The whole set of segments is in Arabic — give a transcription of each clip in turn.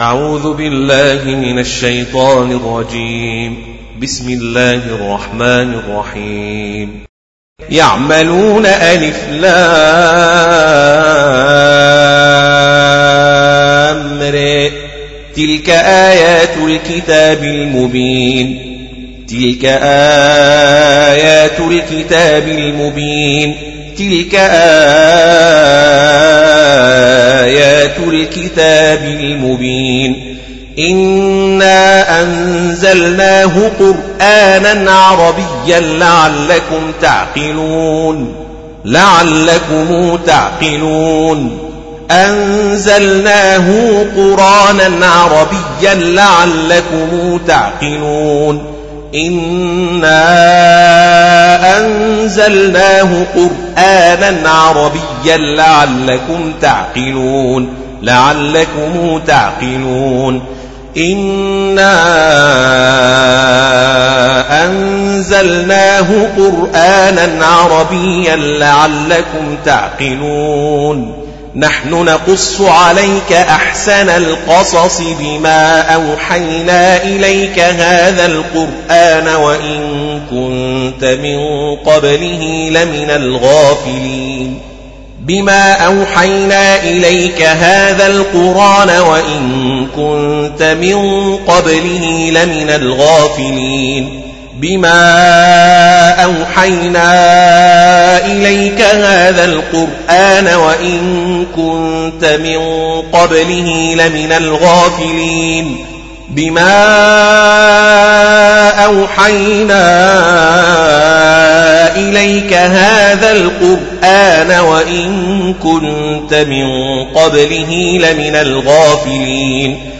أعوذ بالله من الشيطان الرجيم. بسم الله الرحمن الرحيم. يعملون ألف لامر. تلك آيات الكتاب المبين. تلك آيات الكتاب المبين. تلك آيات الكتاب المبين. إنا أنزلناه قرآنا عربيا لعلكم تعقلون. لعلكم تعقلون. أنزلناه قرآنا عربيا لعلكم تعقلون. إنا أنزلناه قرآنا عربيا لعلكم تعقلون لعلكم تعقلون. إنا أنزلناه قرآنا عربيا لعلكم تعقلون. نحن نقص عليك أحسن القصص بما أوحينا إليك هذا القرآن وإن كنت من قبله لمن الغافلين. بما أوحينا إليك هذا القرآن وإن كنت من قبله لمن الغافلين. بما أوحينا إليك هذا القرآن وإن كنت من قبله لمن الغافلين بما أوحينا إليك هذا القرآن وإن كنت من قبله لمن الغافلين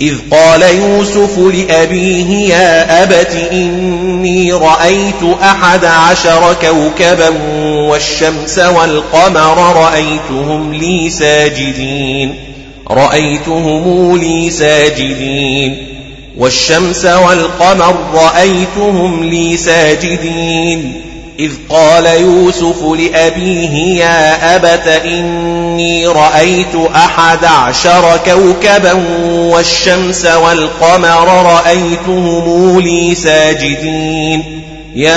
إذ قال يوسف لأبيه يا أبت إني رأيت أحد عشر كوكبا والشمس والقمر رأيتهم لي ساجدين رأيتهم لي ساجدين والشمس والقمر رأيتهم لي ساجدين. إذ قال يوسف لأبيه يا أبت إني رأيت أحد عشر كوكبا والشمس والقمر رأيتهم لي ساجدين. يا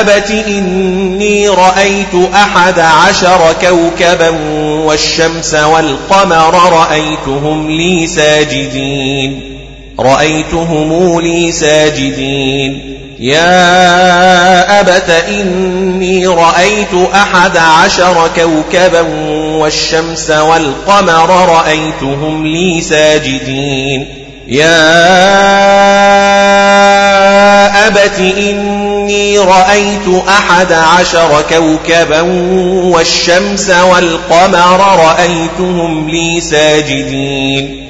أبت إني رأيت أحد عشر كوكبا والشمس والقمر رأيتهم لي ساجدين. رأيتهم لي ساجدين. يا أبت إني رأيت أحد عشر كوكبا والشمس والقمر رأيتهم لي ساجدين. يا أبت إني رأيت أحد عشر كوكبا والشمس والقمر رأيتهم لي ساجدين.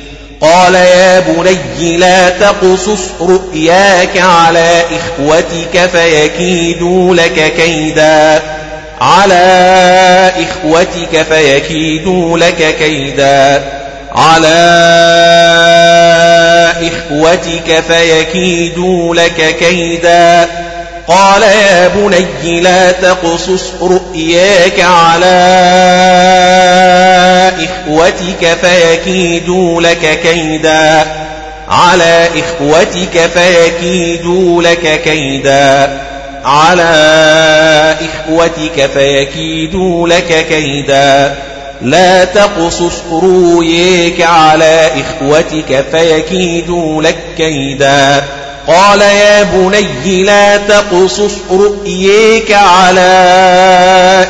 قال يا بني لا تقصص رؤياك على إخوتك فيكيدوا لك كيدا. على إخوتك فيكيدوا لك كيدا. على إخوتك فيكيدوا لك كيدا. قال يا بني لا تقصص رؤياك على إخوتك فيكيدوا لك كيدا. على إخوتك فيكيدوا لك كيدا. على إخوتك فيكيدوا لك كيدا. لا تقصص رؤياك على إخوتك فيكيدوا لك كيدا. قال يا بني لا تقصص رؤيك على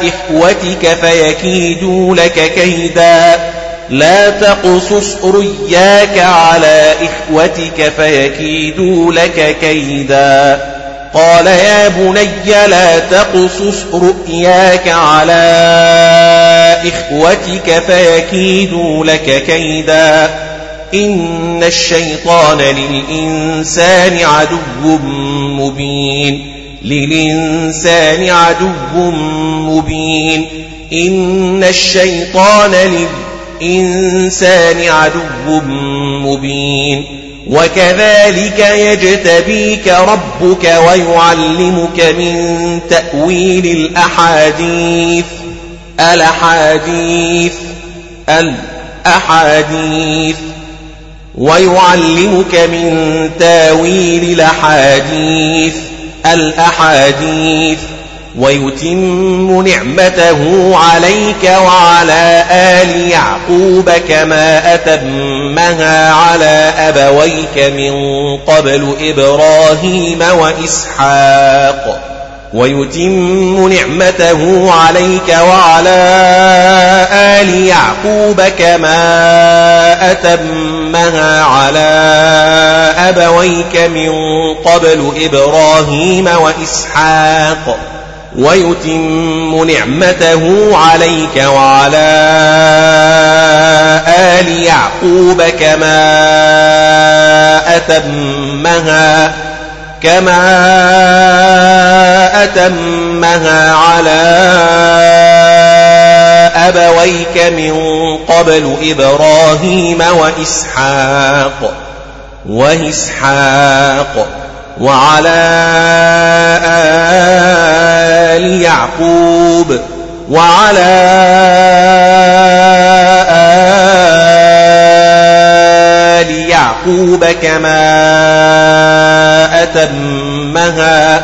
إخوتك فيكيدوا لك كيدا. لا تقصص رياك على إخوتك فيكيدوا لك كيدا. قال يا بني لا تقصص رؤياك على إخوتك فيكيدوا لك كيدا. إن الشيطان للإنسان عدو مبين. للإنسان عدو مبين. إن الشيطان للإنسان عدو مبين. وكذلك يجتبيك ربك ويعلمك من تأويل الأحاديث. الأحاديث. الأحاديث. ويعلمك من تاويل الأحاديث الأحاديث ويتم نعمته عليك وعلى آل يعقوب كما أتمها على أبويك من قبل إبراهيم وإسحاق. ويتم نعمته عليك وعلى آل يعقوب كما أتمها على أبويك من قبل إبراهيم وإسحاق ويتم نعمته عليك وعلى آل يعقوب كما أتمها كما أتمها على أبويك من قبل إبراهيم وإسحاق وإسحاق وعلى آل يعقوب وعلى آل يعقوب كما أتمها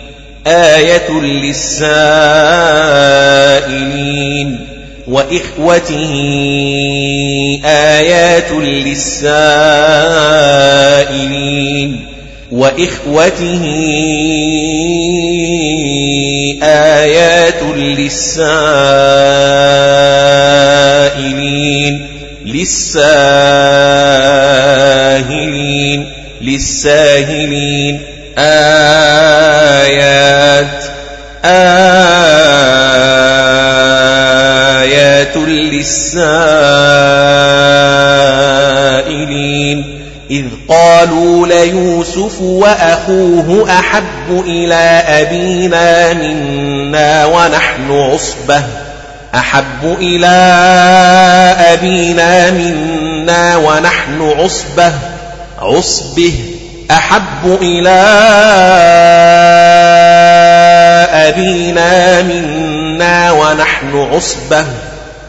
آية للسائلين وإخوته آيات للسائلين وإخوته آيات للسائلين للساهلين للساهلين. آيات للسائلين. إذ قالوا ليوسف وأخوه أحب إلى أبينا منا ونحن عصبة. أحب إلى أبينا منا ونحن عصبة. عصبه. أحب إلى أبينا منا ونحن عصبة.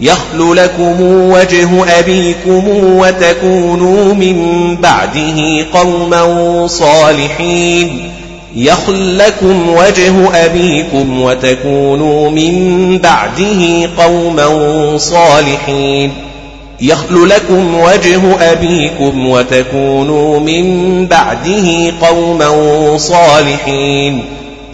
يخل لكم وجه أبيكم وتكونوا من بعده قوما صالحين. يخل لكم وجه أبيكم وتكونوا من بعده قوما صالحين. يخل لكم وجه أبيكم وتكونوا من بعده قوما صالحين.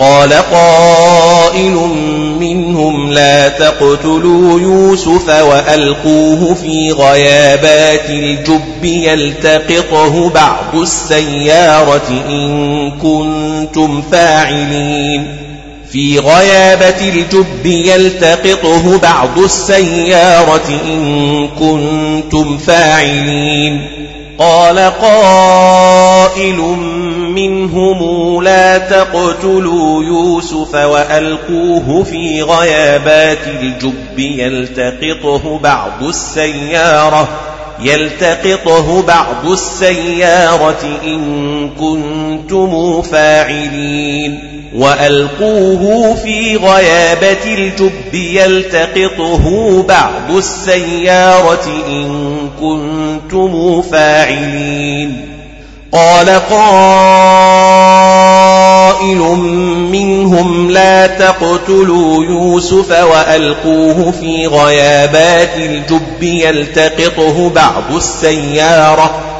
قال قائل منهم لا تقتلوا يوسف وألقوه في غيابات الجب يلتقطه بعض السيارة إن كنتم فاعلين. في غيابة الجب يلتقطه بعض السيارة إن كنتم فاعلين. قال قائل منهم لا تقتلوا يوسف وألقوه في غيابات الجب يلتقطه بعض السيارة يلتقطه بعض السيارة إن كنتم فاعلين. وألقوه في غيابة الجب يلتقطه بعض السيارة إن كنتم فاعلين. قال قائل منهم لا تقتلوا يوسف وألقوه في غيابات الجب يلتقطه بعض السيارة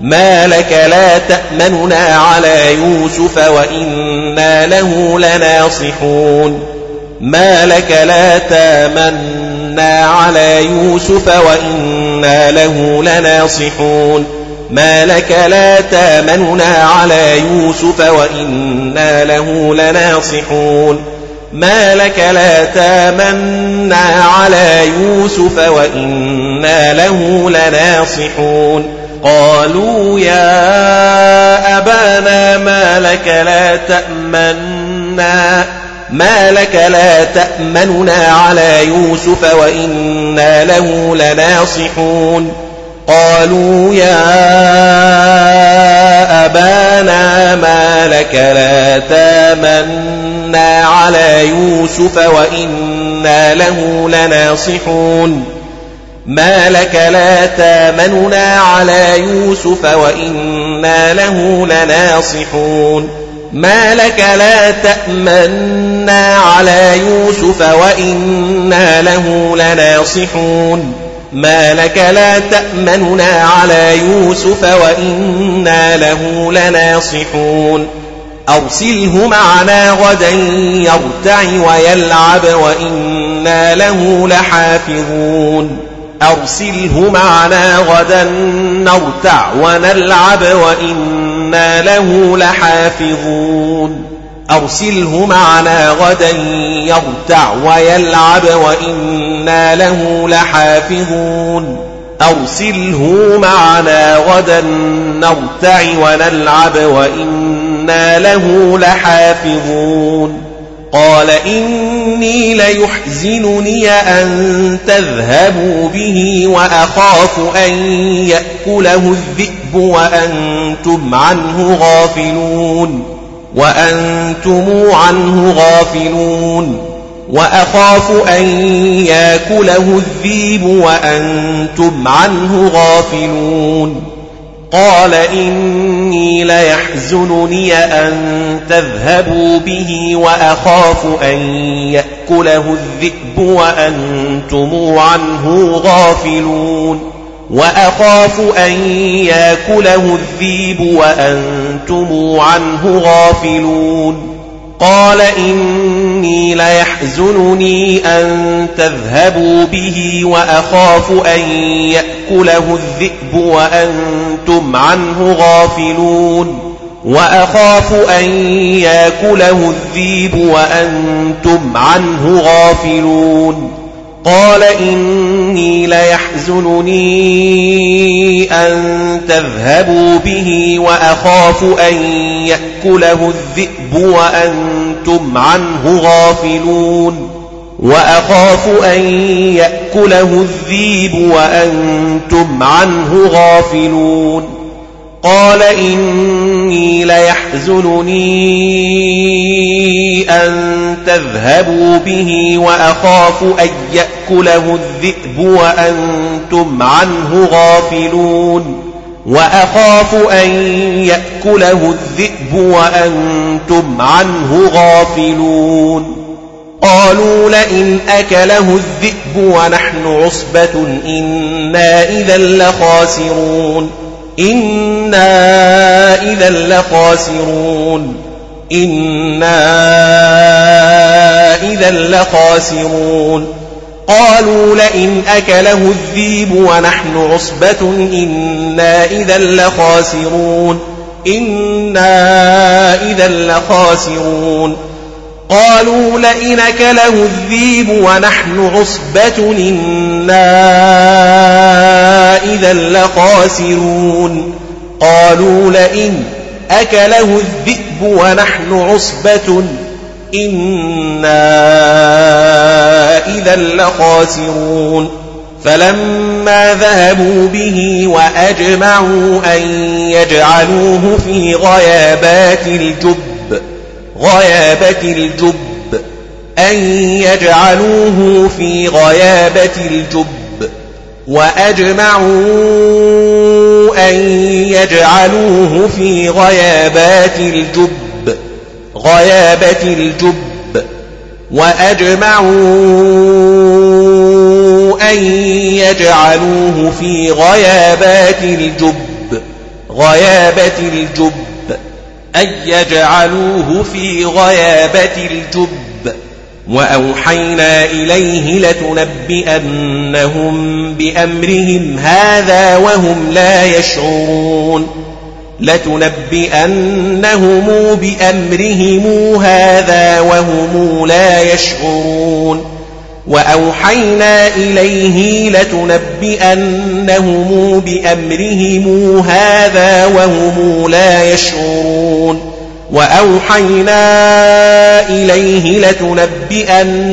ما لك لا تأمننا على يوسف وإنا له لناصحون ما لك لا تامنا على يوسف وإنا له لناصحون ما لك لا تامننا على يوسف وإنا له لناصحون ما لك لا تامنا على يوسف وإنا له لناصحون قالوا يا أبانا ما لك لا تأمنا ما لك لا تأمننا على يوسف وإنا له لناصحون. قالوا يا أبانا ما لك لا تأمنا على يوسف وإنا له لناصحون. ما لك لا تامننا على يوسف وإنا له لناصحون ما لك لا تأمنا على يوسف وإنا له لناصحون ما لك لا تأمننا على يوسف وإنا له لناصحون أرسله معنا غدا يرتع ويلعب وإنا له لحافظون أرسله معنا غدا نرتع ونلعب وإنا له لحافظون. أرسله معنا غدا يرتع ويلعب وإنا له لحافظون. أرسله معنا غدا نرتع ونلعب وإنا له لحافظون. قال إني ليحزنني أن تذهبوا به وأخاف أن يأكله الذئب وأنتم عنه غافلون وأنتم عنه غافلون وأخاف أن يأكله الذيب وأنتم عنه غافلون قال إني ليحزنني أن تذهبوا به وأخاف أن يأكله الذئب وأنتم عنه غافلون وأخاف أن يأكله الذيب وأنتم عنه غافلون قال إني ليحزنني أن تذهبوا به وأخاف أن يأكله الذئب وأنتم عنه غافلون وأخاف أن يأكله الذيب وأنتم عنه غافلون قال إني ليحزنني أن تذهبوا به وأخاف أن يأكله الذئب وأنتم عنه غافلون وأخاف أن يأكله الذيب وأنتم عنه غافلون. قال إني ليحزنني أن تذهبوا به وأخاف أن يأكله الذئب وأنتم عنه غافلون. وأخاف أن يأكله الذئب وأنتم عنه غافلون. قالوا لئن أكله الذئب ونحن عصبة إنا إذا لخاسرون. إنا إذا لخاسرون. إنا إذا لخاسرون. قالوا لئن أكله الذيب ونحن عصبة إنا إذا لخاسرون. إنا إذا لخاسرون. قالوا لئن أكله الذيب ونحن عصبة إنا إذا لخاسرون. قالوا لئن أكله الذئب ونحن عصبة إنا إذا لخاسرون. فلما ذهبوا به وأجمعوا أن يجعلوه في غيابات الجب غيابة الجب أن يجعلوه في غيابة الجب وأجمعوا أن يجعلوه في غيابات الجب غيابة الجب وأجمعوا أن يجعلوه في غيابات الجب غيابة الجب. أن يجعلوه في غيابة الجب. وأوحينا إليه لتنبئنهم بأمرهم هذا وهم لا يشعرون. لتنبئنهم بأمرهم هذا وهم لا يشعرون. وأوحينا إليه لتنبئنهم بأمرهم هذا وهم لا يشعرون. وأوحينا إليه لتنبئنهم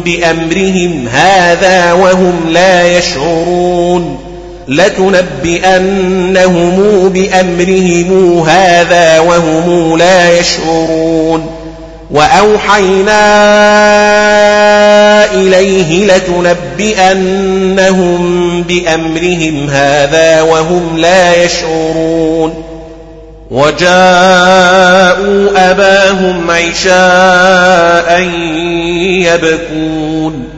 بأمرهم هذا وهم لا يشعرون. لتنبئنهم بأمرهم هذا وهم لا يشعرون. وأوحينا إليه لتنبئنهم بأمرهم هذا وهم لا يشعرون. وجاءوا أباهم عشاء يبكون.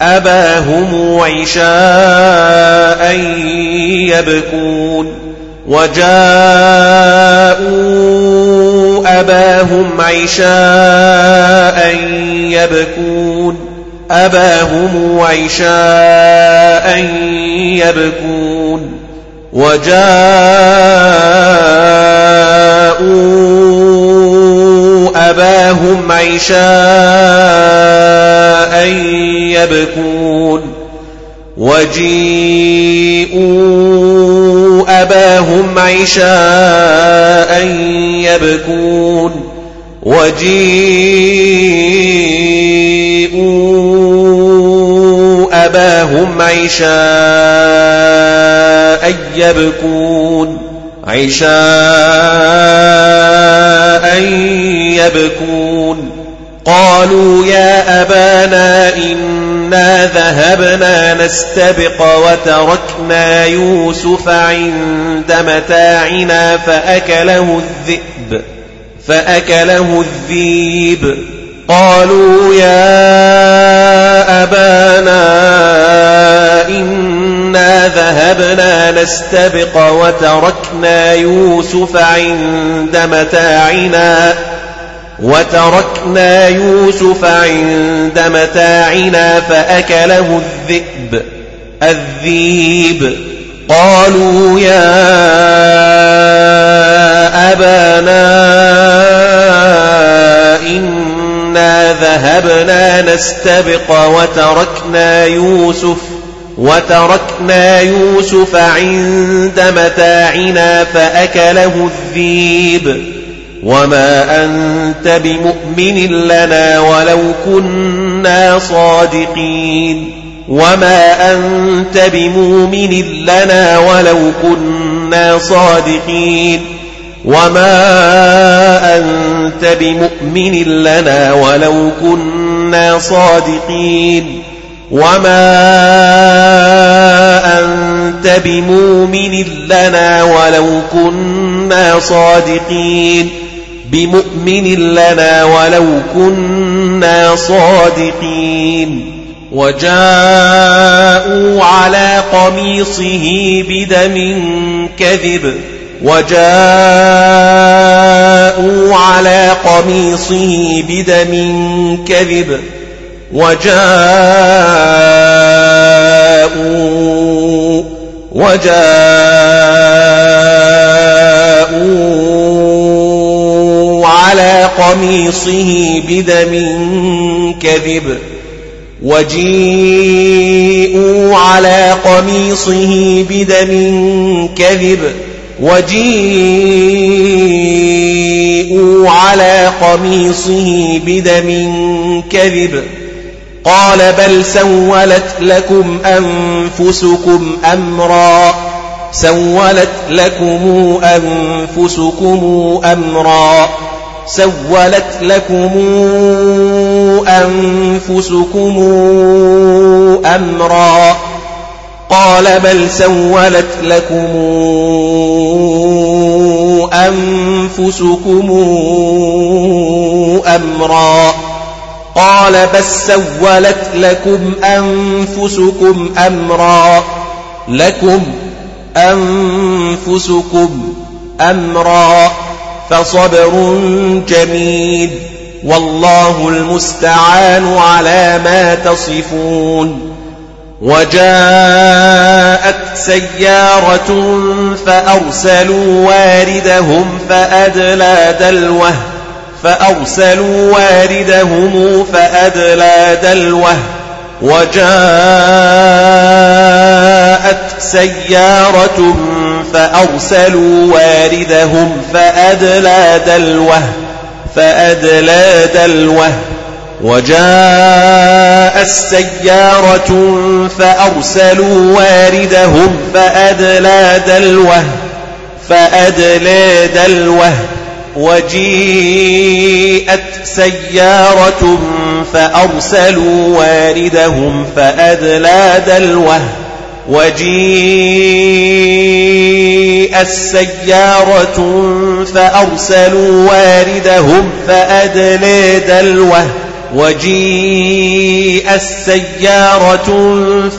أباهم عشاء يبكون. وجاءوا أباهم عشاء يبكون أباهم عشاء يبكون وجاءوا أباهم عشاء يبكون وجيءوا أباهم عشاء يبكون وجيءوا أباهم عشاء يبكون عشاء يبكون قالوا يا أبانا إنا ذهبنا نستبق وتركنا يوسف عند متاعنا فأكله الذئب فأكله الذيب قالوا يا أبانا إنا ذهبنا نستبق وتركنا يوسف عند متاعنا وتركنا يوسف عند متاعنا فأكله الذئب الذيب. قالوا يا أبانا إنا ذهبنا نستبق وتركنا يوسف وتركنا يوسف عند متاعنا فأكله الذيب. وما أنت بمؤمن لنا ولو كنا صادقين وما أنت بمؤمن لنا ولو كنا صادقين وما أنت بمؤمن لنا ولو كنا صادقين وما أنت بمؤمن لنا ولو كنا صادقين بمؤمن لنا ولو كنا صادقين. وجاءوا على قميصه بدم كذب. وجاءوا على قميصه بدم كذب. وجاءوا وجاءوا قميصه بدم كذب وجيءوا على قميصه بدم كذب وجيءوا على قميصه بدم كذب قال بل سولت لكم أنفسكم أمرا سولت لكم أنفسكم أمرا سولت لكم أنفسكم أمرا قال بل سولت لكم أنفسكم أمرا قال بل سولت لكم أنفسكم أمرا لكم أنفسكم أمرا فصبر جميل والله المستعان على ما تصفون وجاءت سيارة فأرسلوا واردهم فأدلى دلوه فأرسلوا واردهم فأدلى دلوه وجاءت سيارة فأرسلوا واردهم فأدلى دلوه فأدلى دلوه. وجاء السيارة فأرسلوا واردهم فأدلى دلوه فأدلى دلوه. وجيءت سيارة فأرسلوا واردهم فأدلى دلوه وجيء السيارة فأرسلوا واردهم فأدلى دلوه وجيء السيارة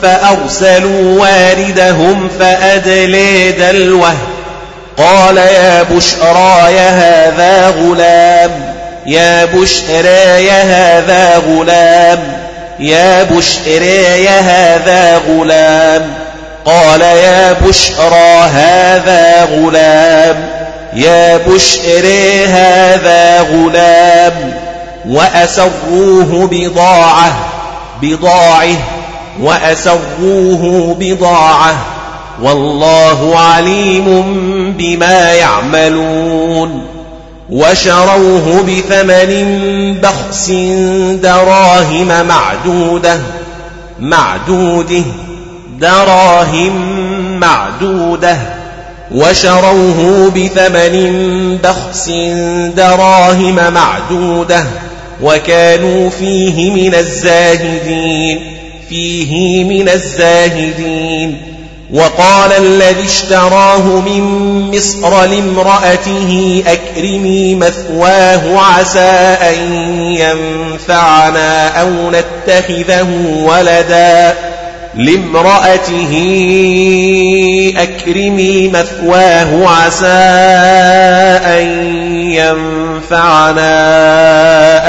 فأرسلوا واردهم فأدلى دلوه قال يا بشرى يا هذا غلام يا بشرى يا هذا غلام يا بشرى يا هذا غلام. قال يا بشرى هذا غلام يا بشرى هذا غلام. وأسروه بضاعة بضاعة وأسروه بضاعة. والله عليم بما يعملون وشروه بثمن بخس دراهم معدودة معدودة دراهم معدودة. وشروه بثمن بخس دراهم معدودة. وكانوا فيه من الزاهدين فيه من الزاهدين. وقال الذي اشتراه من مصر لامرأته أكرمي مثواه عسى أن ينفعنا أو نتخذه ولدا. لامرأته أكرمي مثواه عسى أن ينفعنا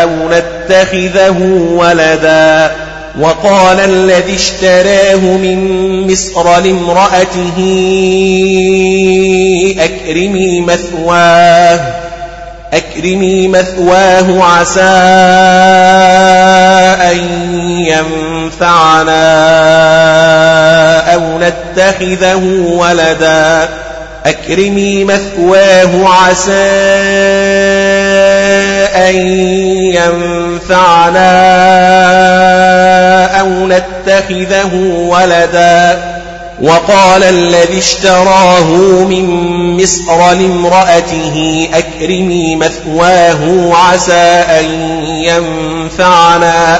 أو نتخذه ولدا. وقال الذي اشتراه من مصر لامرأته أكرمي مثواه أكرمي مثواه عسى أن ينفعنا أو نتخذه ولدا. أكرمي مثواه عسى أن ينفعنا أو نتخذه ولدا وقال الذي اشتراه من مصر لامرأته أكرمي مثواه عسى أن ينفعنا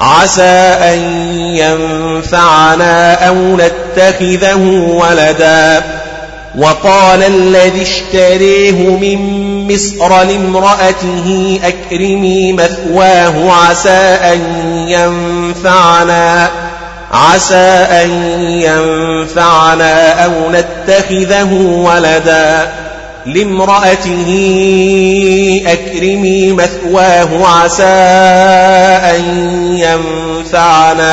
عسى أن ينفعنا أو نتخذه ولدا وقال الذي اشتريه من مصر لامرأته أكرمي مثواه عسى أن ينفعنا عسى أن ينفعنا أو نتخذه ولدا. لامرأته أكرمي مثواه عسى أن ينفعنا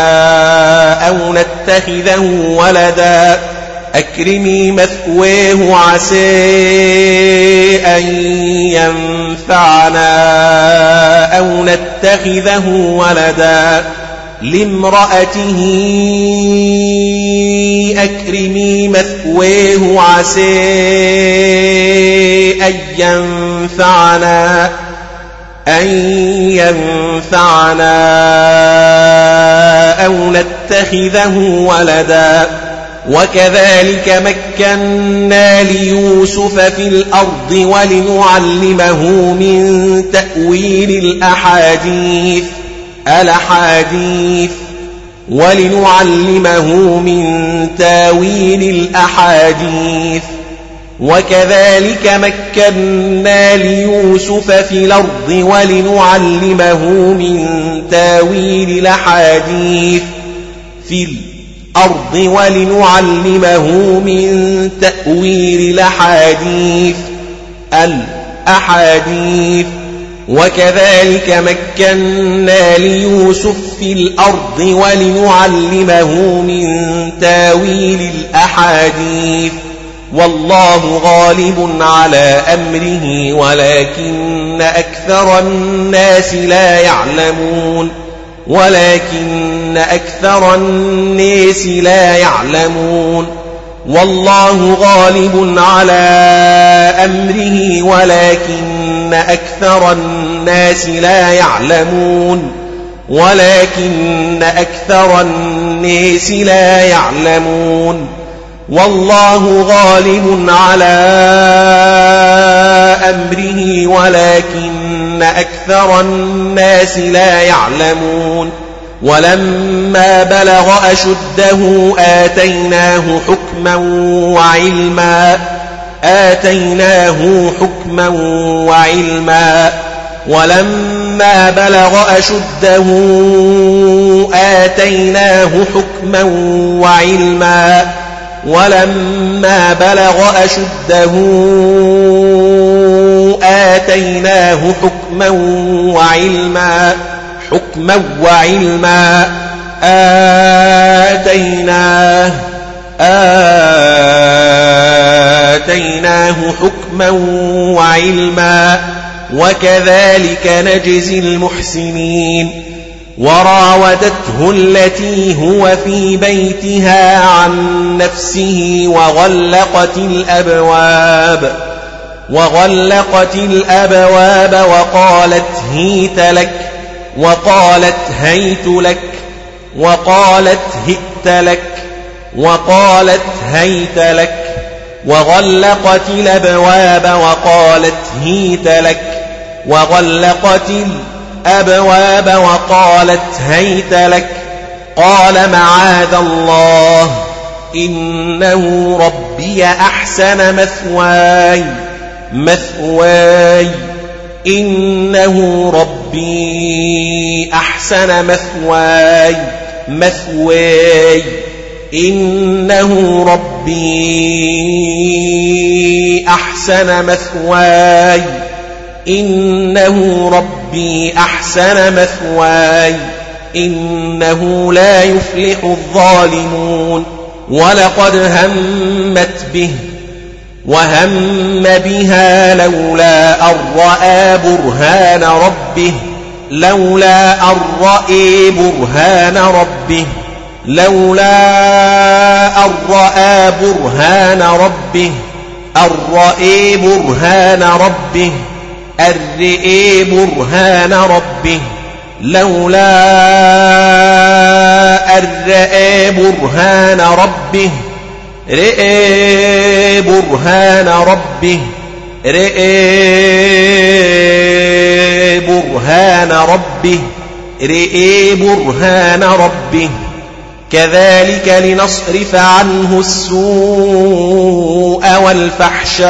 أو نتخذه ولدا. أكرمي مثواه عسى أن ينفعنا أو نتخذه ولدا لامرأته أكرمي مثواه عسى أن ينفعنا أن ينفعنا أو نتخذه ولدا وكذلك مكنا ليوسف في الأرض ولنعلمه من تأويل الأحاديث الأحاديث. ولنعلمه من تأويل الأحاديث. وكذلك مكنا ليوسف في الأرض ولنعلمه من تأويل الأحاديث. في الأرض ولنعلمه من تأويل الأحاديث الأحاديث. وكذلك مكنا ليوسف في الأرض ولنعلمه من تأويل الأحاديث. والله غالب على أمره ولكن أكثر الناس لا يعلمون. ولكن أكثر الناس لا يعلمون والله غالب على أمره ولكن أكثر الناس لا يعلمون ولكن أكثر الناس لا يعلمون. والله غالب على أمره ولكن أكثر الناس لا يعلمون. ولما بلغ أشده آتيناه حكما وعلما آتيناه حكما وعلما. ولما بلغ أشده آتيناه حكما وعلما. ولما بلغ أشده آتيناه حكما وعلما حكما وعلما. آتيناه آتيناه حكما وعلما. وكذلك نجزي المحسنين. وراودته التي هو في بيتها عن نفسه وغلقت الأبواب وغلقت الأبواب وقالت هيت لك وقالت هيت لك وقالت هئت لك وقالت هيت لك وغلقت الأبواب وقالت هيت لك وغلقت الأبواب وقالت هيت لك قال معاذ الله إنه ربي أحسن مثواي مثواي إنه ربي أحسن مثواي مثواي إنه ربي أحسن مثواي إنه ربي أحسن مثواي إنه لا يفلح الظالمون. ولقد همت به وهم بها لولا أن رأى برهان ربه لولا أن رأى برهان ربه لولا أن رأى برهان ربه أن رأى برهان ربه. رأى برهان ربه لولا رأى برهان ربه رئي برهان ربه رئي برهان ربه رئي برهان ربه كذلك لنصرف عنه السوء والفحشاء.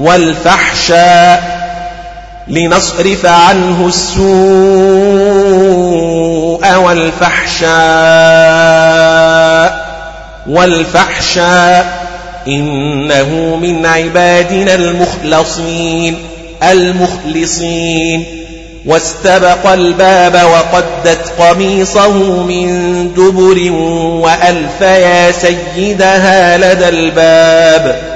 والفحشاء لنصرف عنه السوء والفحشاء والفحشاء إنه من عبادنا المخلصين المخلصين واستبق الباب وقدت قميصه من دبر وألف يا سيدها لدى الباب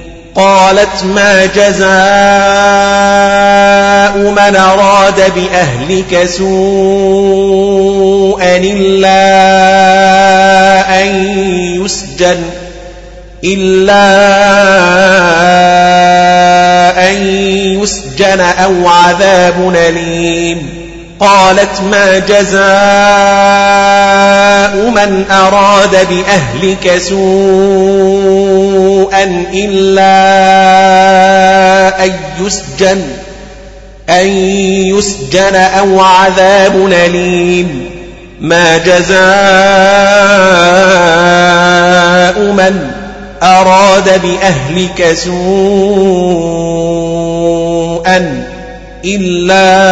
قالت ما جزاء من أراد بأهلك سوءا إلا أن يسجن إلا أن يسجن أو عذاب أليم. قالت ما جزاء من أراد بأهلك سوءا إلا أن يسجن أن يسجن أو عذاب أليم. ما جزاء من أراد بأهلك سوءا إلا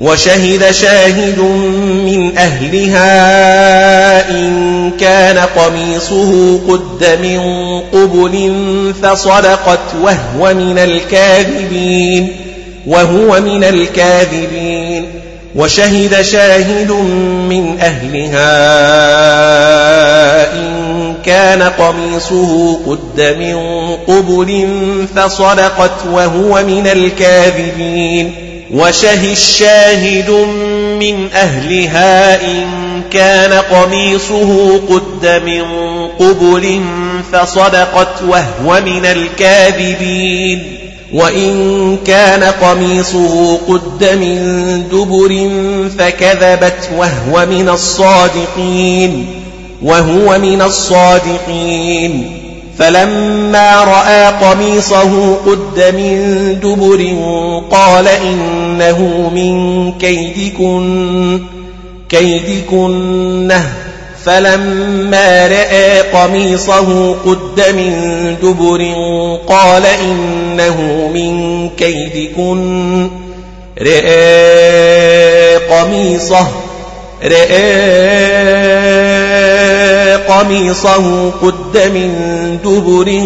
وشهد شاهد من أهلها إن كان قميصه قد من قبل فصدقت وهو من الكاذبين وهو من الكاذبين. وشهد شاهد من أهلها إن كان قميصه قد من قبل فصدقت وهو من الكاذبين. وشهد شاهد من أهلها إن كان قميصه قد من قبل فصدقت وهو من الكاذبين وإن كان قميصه قد من دبر فكذبت وهو من الصادقين وهو من الصادقين فلما رأى قميصه قد من دبر قال إنه من كيدكن كيدكنه. فلما رأى قميصه قد من دبر قال إنه من كيدكن. رأى قميصه رأى قميصه قد من دبر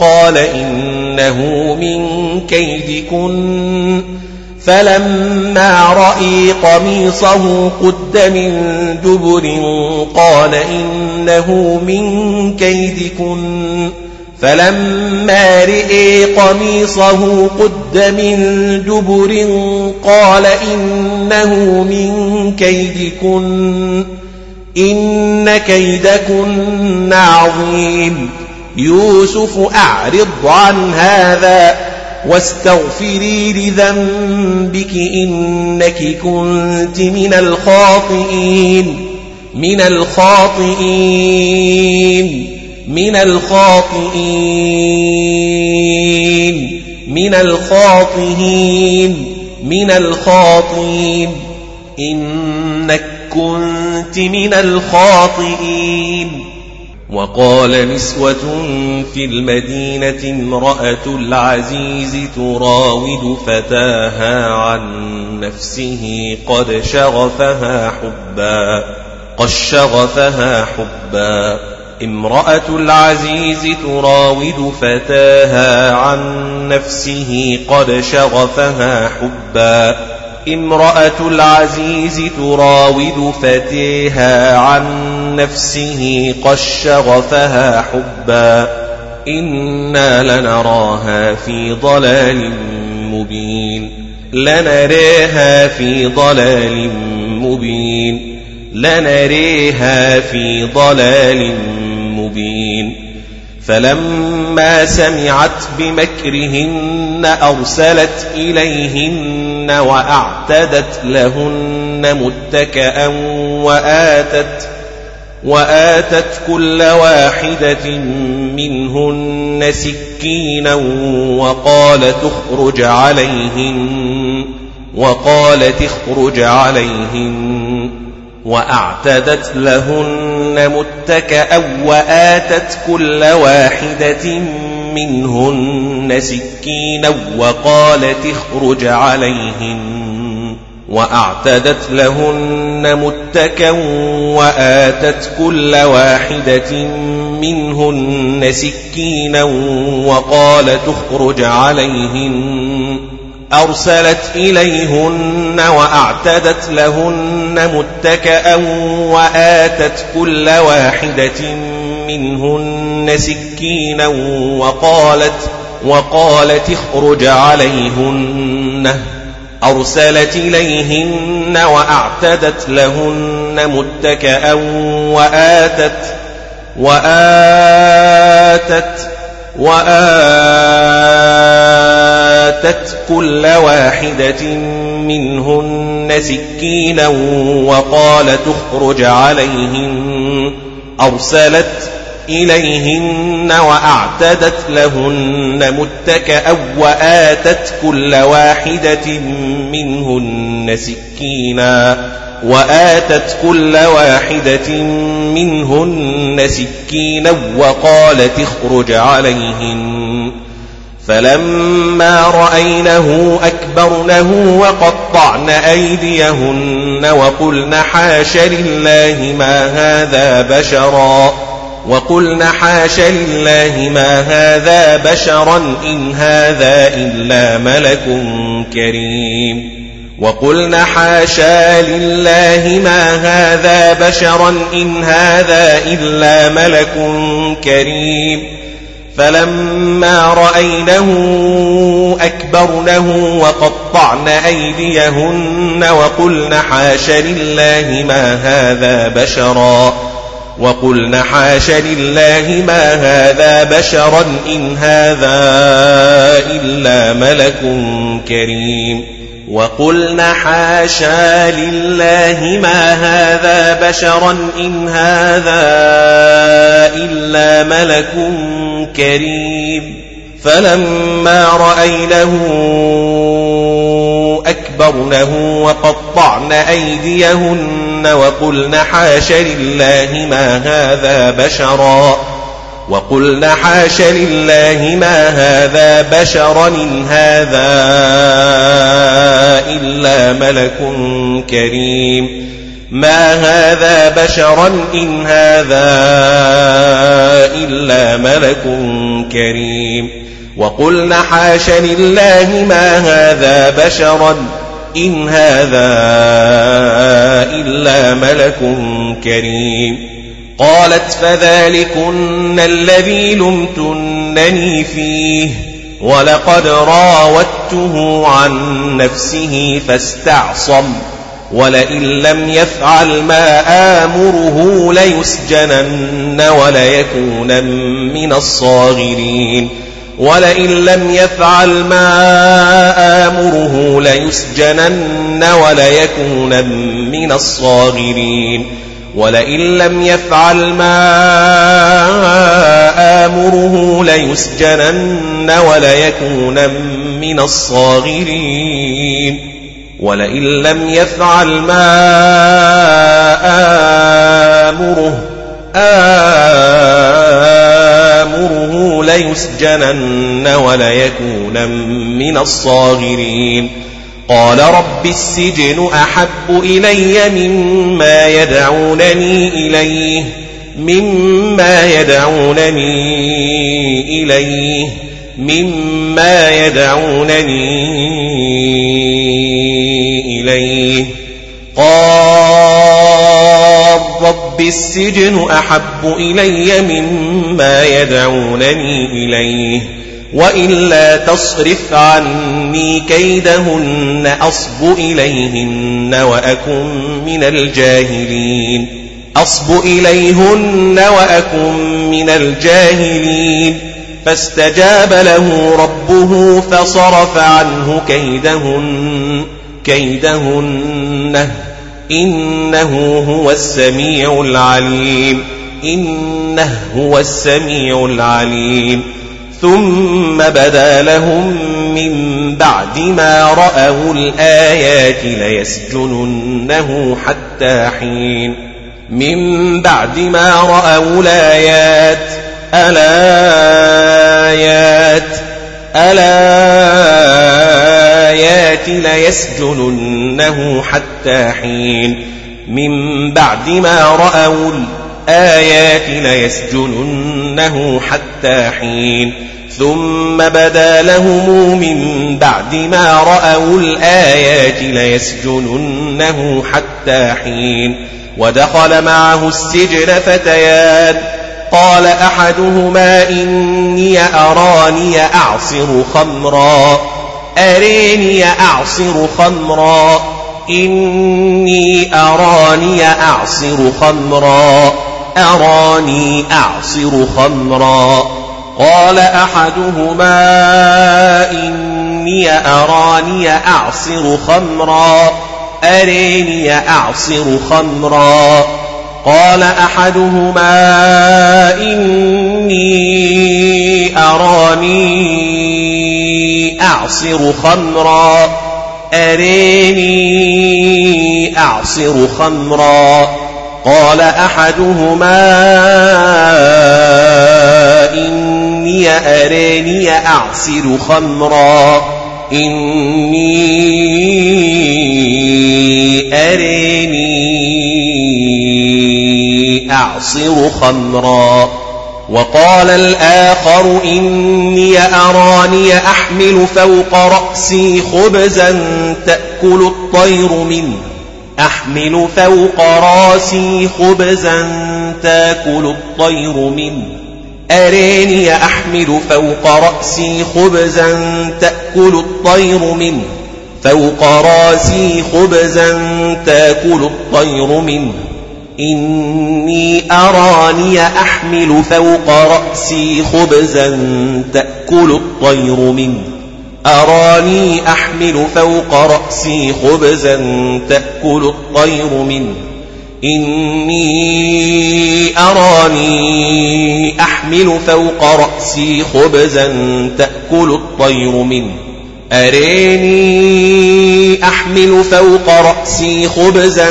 قال إنه من كيدكن. فلما رأي قميصه قد من دبر قال إنه من كيدكن. فلما رئي قميصه قد من دبر قال إنه من كيدكن إن كيدكن عظيم. يوسف أعرض عن هذا واستغفري لذنبك إنك كنت من الخاطئين من الخاطئين. من الخاطئين من الخاطئين من الخاطئين. إنك كنت من الخاطئين. وقال نسوة في المدينة امرأة العزيز تراود فتاها عن نفسه قد شغفها حبا قد شغفها حبا. امرأة العزيز تراود فتاها عن نفسه قد شغفها حبا. امرأة العزيز تراود فتيها عن نفسه قد شغفها حبا. إنا لنراها في ضلال مبين. لنريها في ضلال مبين. لنريها في ضلال مبين. فلما سمعت بمكرهن أرسلت إليهن وأعتدت لهن متكأ وآتت وآتت كل واحدة منهن سكينا وقال تخرج عليهن وقالت اخرج عليهن. وأعتدت لهن متكأ وآتت كل واحدة منهن سكينا وقالت اخرج عليهن. وأعتدت لهن متكا وآتت كل واحدة منهن سكينا وقالت اخرج عليهن. أرسلت إليهن وأعتدت لهن متكأ وآتت كل واحدة منهن سكينا وقالت وقالت اخرج عليهن. أرسلت إليهن وأعتدت لهن متكأ وآتت وآتت وآتت كل واحدة منهن سكينا وقالت اخرج عليهن أرسلت إليهن وأعتدت لهن متكأ وآتت كل واحدة منهن سكينا. وآتت كل واحدة منهن سكينا وقالت اخرج عليهن. فلما رأينه أكبرنه وقطعن أيديهن وقلن حاش لله ما هذا بشرا. وقلن حاش لله ما هذا بشرا إن هذا إلا ملك كريم. وقلن حاشا لله ما هذا بشرا إن هذا إلا ملك كريم فلما رأينه أكبرنه وقطعن أيديهن وقلن حاش لله ما هذا بشرا وقلن حاش لله ما هذا بشرا إن هذا إلا ملك كريم وقلن حاشا لله ما هذا بشرا إن هذا إلا ملك كريم. فلما رأينه أكبرنه وقطعن أيديهن وقلن حاش لله ما هذا بشرا. وقلن حاش لله ما هذا بشرا إن هذا إلا ملك كريم. ما هذا بشرا إن هذا إلا ملك كريم. وقلن حاش لله ما هذا بشرا إن هذا إلا ملك كريم. قالت فذلكن الذي لمتنني فيه ولقد راودته عن نفسه فاستعصم ولئن لم يفعل ما آمره ليسجنن وليكون من الصاغرين ولئن لم يفعل ما آمره ليسجنن وليكون من الصاغرين ولئن لم يفعل ما آمره ليسجنن وليكون من الصاغرين. ولئن لم يفعل ما آمره آمره ليسجنن وليكون من الصاغرين. قال رب السجن أحب إلي مما يدعونني إليه مما يدعونني إليه مما يدعونني إليه. قال رب السجن أحب إلي مما يدعونني إليه. وإلا تصرف عني كيدهن أصب إليهن وأكن من الجاهلين. أصب إليهن وأكن من الجاهلين. فاستجاب له ربه فصرف عنه كيدهن كيدهن. إنه هو السميع العليم إنه هو السميع العليم. ثم بدا لهم من بعد ما رأوا الآيات ليسجننه حتى حين. من بعد ما رأوا الآيات. الآيات الآيات ليسجننه حتى حين. من بعد ما رأوا الآيات ليسجننه حتى حين. ثم بدا لهم من بعد ما رأوا الآيات ليسجننه حتى حين. ودخل معه السجن فتيان. قال أحدهما إني أراني أعصر خمرا. أريني أعصر خمرا. إني أراني أعصر خمرا. أراني أعصر خمرا قال أحدهما إني أراني أعصر خمرا أريني أعصر خمرا قال أحدهما إني أراني أعصر خمرا أريني أعصر خمرا قال أحدهما إني أراني أعصر خمرا إني أراني أعصر خمرا. وقال الآخر إني أراني أحمل فوق رأسي خبزا تأكل الطير منه. أحمل فوق راسي خبزا تاكل الطير منه. أريني أحمل فوق رأسي خبزا تأكل الطير منه. فوق راسي خبزا تاكل الطير منه. إني أراني أحمل فوق رأسي خبزا تأكل الطير منه. أراني أحمل فوق رأسي خبزا تأكل الطير منه. إني أراني أحمل فوق رأسي خبزا تأكل الطير منه. أريني أحمل فوق رأسي خبزا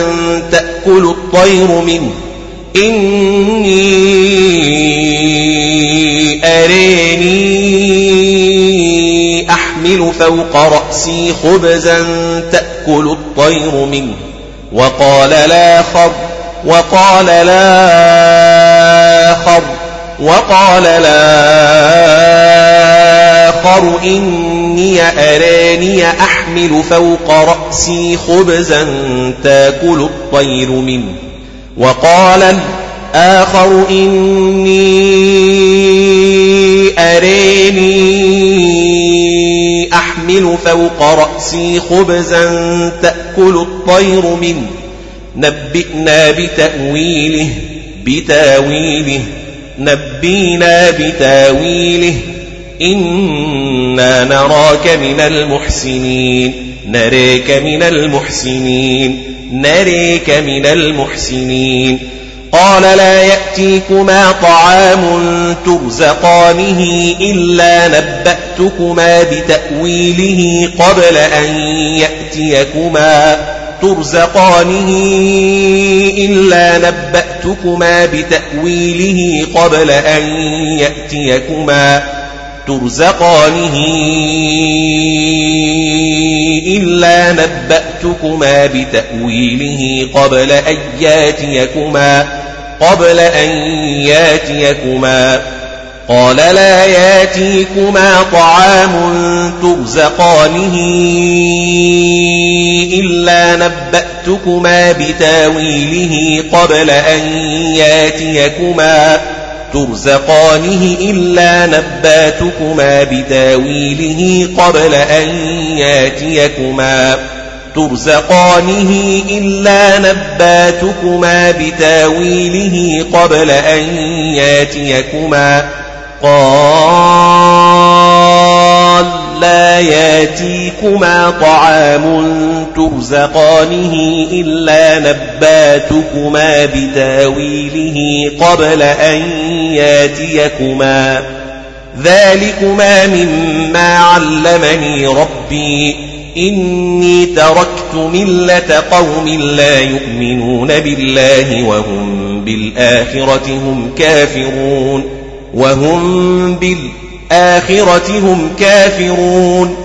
تأكل الطير منه. إني أريني أحمل فوق رأسي خبزا تأكل الطير منه. وقال الآخر وقال الآخر وقال الآخر إني أراني أحمل فوق رأسي خبزا تأكل الطير منه. وقال الآخر إني أراني أحمل فوق رأسي خبزا تأكل الطير منه. نبئنا بتأويله بتاويله. نبينا بتاويله. إنا نراك من المحسنين. نريك من المحسنين. نريك من المحسنين. قال لا يأتيكما طعام ترزقانه إلا نبأتكما بتأويله قبل أن يأتيكما ترزقانه إلا نبأتكما بتأويله قبل أن يأتيكما ترزقانه إلا نبأتكما بتأويله قبل أن يأتيكما قبل أن ياتيكما. قال لا ياتيكما طعام ترزقانه إلا نبأتكما بتاويله قبل أن ياتيكما. ترزقانه إلا نبأتكما بتاويله قبل أن ياتيكما. ترزقانه إلا نباتكما بتاويله قبل أن ياتيكما قال لا ياتيكما طعام ترزقانه إلا نباتكما بتاويله قبل أن ياتيكما ذلكما مما علمني ربي إني تركت ملة قوم لا يؤمنون بالله وهم بالآخرة هم كافرون وهم بالآخرة هم كافرون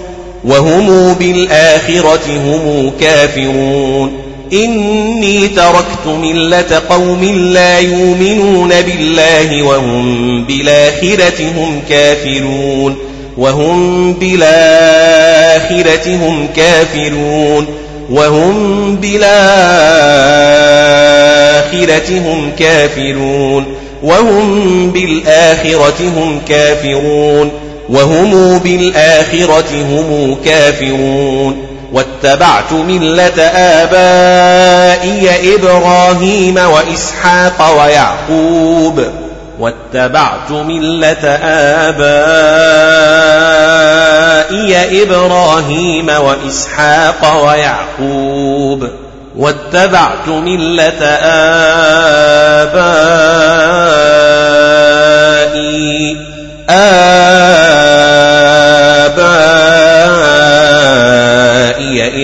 وهم بالآخرة هم كافرون إني تركت ملة قوم لا يؤمنون بالله وهم بالآخرة هم كافرون وهم بالآخرة هم كافرون. وهم بالآخرة هم كافرون. وهم بالآخرة هم كافرون. وهم بالآخرة هم كافرون. واتبعت ملة آبائي إبراهيم وإسحاق ويعقوب. واتبعت ملة آبائي إبراهيم وإسحاق ويعقوب. واتبعت ملة آبائي آبائي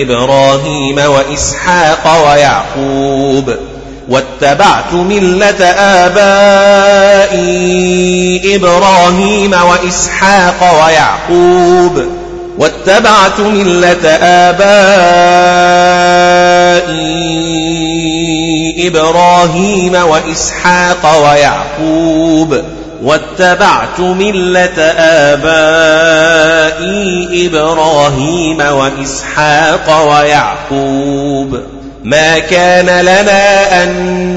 إبراهيم وإسحاق ويعقوب. واتبعت ملة آبائي إبراهيم وإسحاق ويعقوب. واتبعت ملة آبائي إبراهيم وإسحاق ويعقوب. واتبعت ملة آبائي إبراهيم وإسحاق ويعقوب. ما كان لنا أن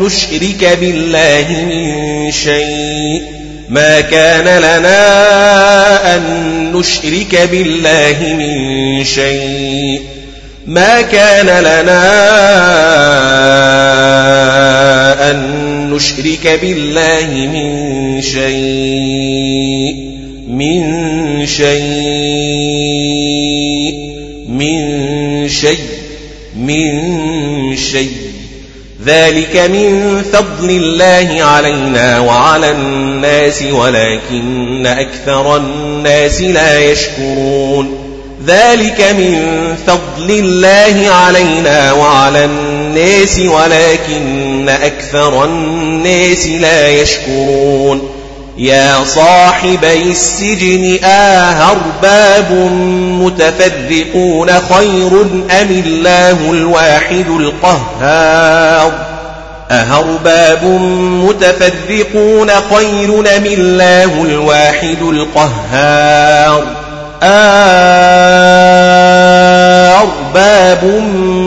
نشرك بالله من شيء. ما كان لنا أن نشرك بالله من شيء. ما كان لنا أن نشرك بالله من شيء. من شيء. من شيء. من شيء. ذلك من فضل الله علينا وعلى الناس ولكن أكثر الناس لا يشكرون. ذلك من فضل الله علينا وعلى الناس ولكن أكثر الناس لا يشكرون. يا صاحبي السجن آهرباب متفرقون خير أم الله الواحد القهار أهرباب متفرقون خير أم الله الواحد القهار أرباب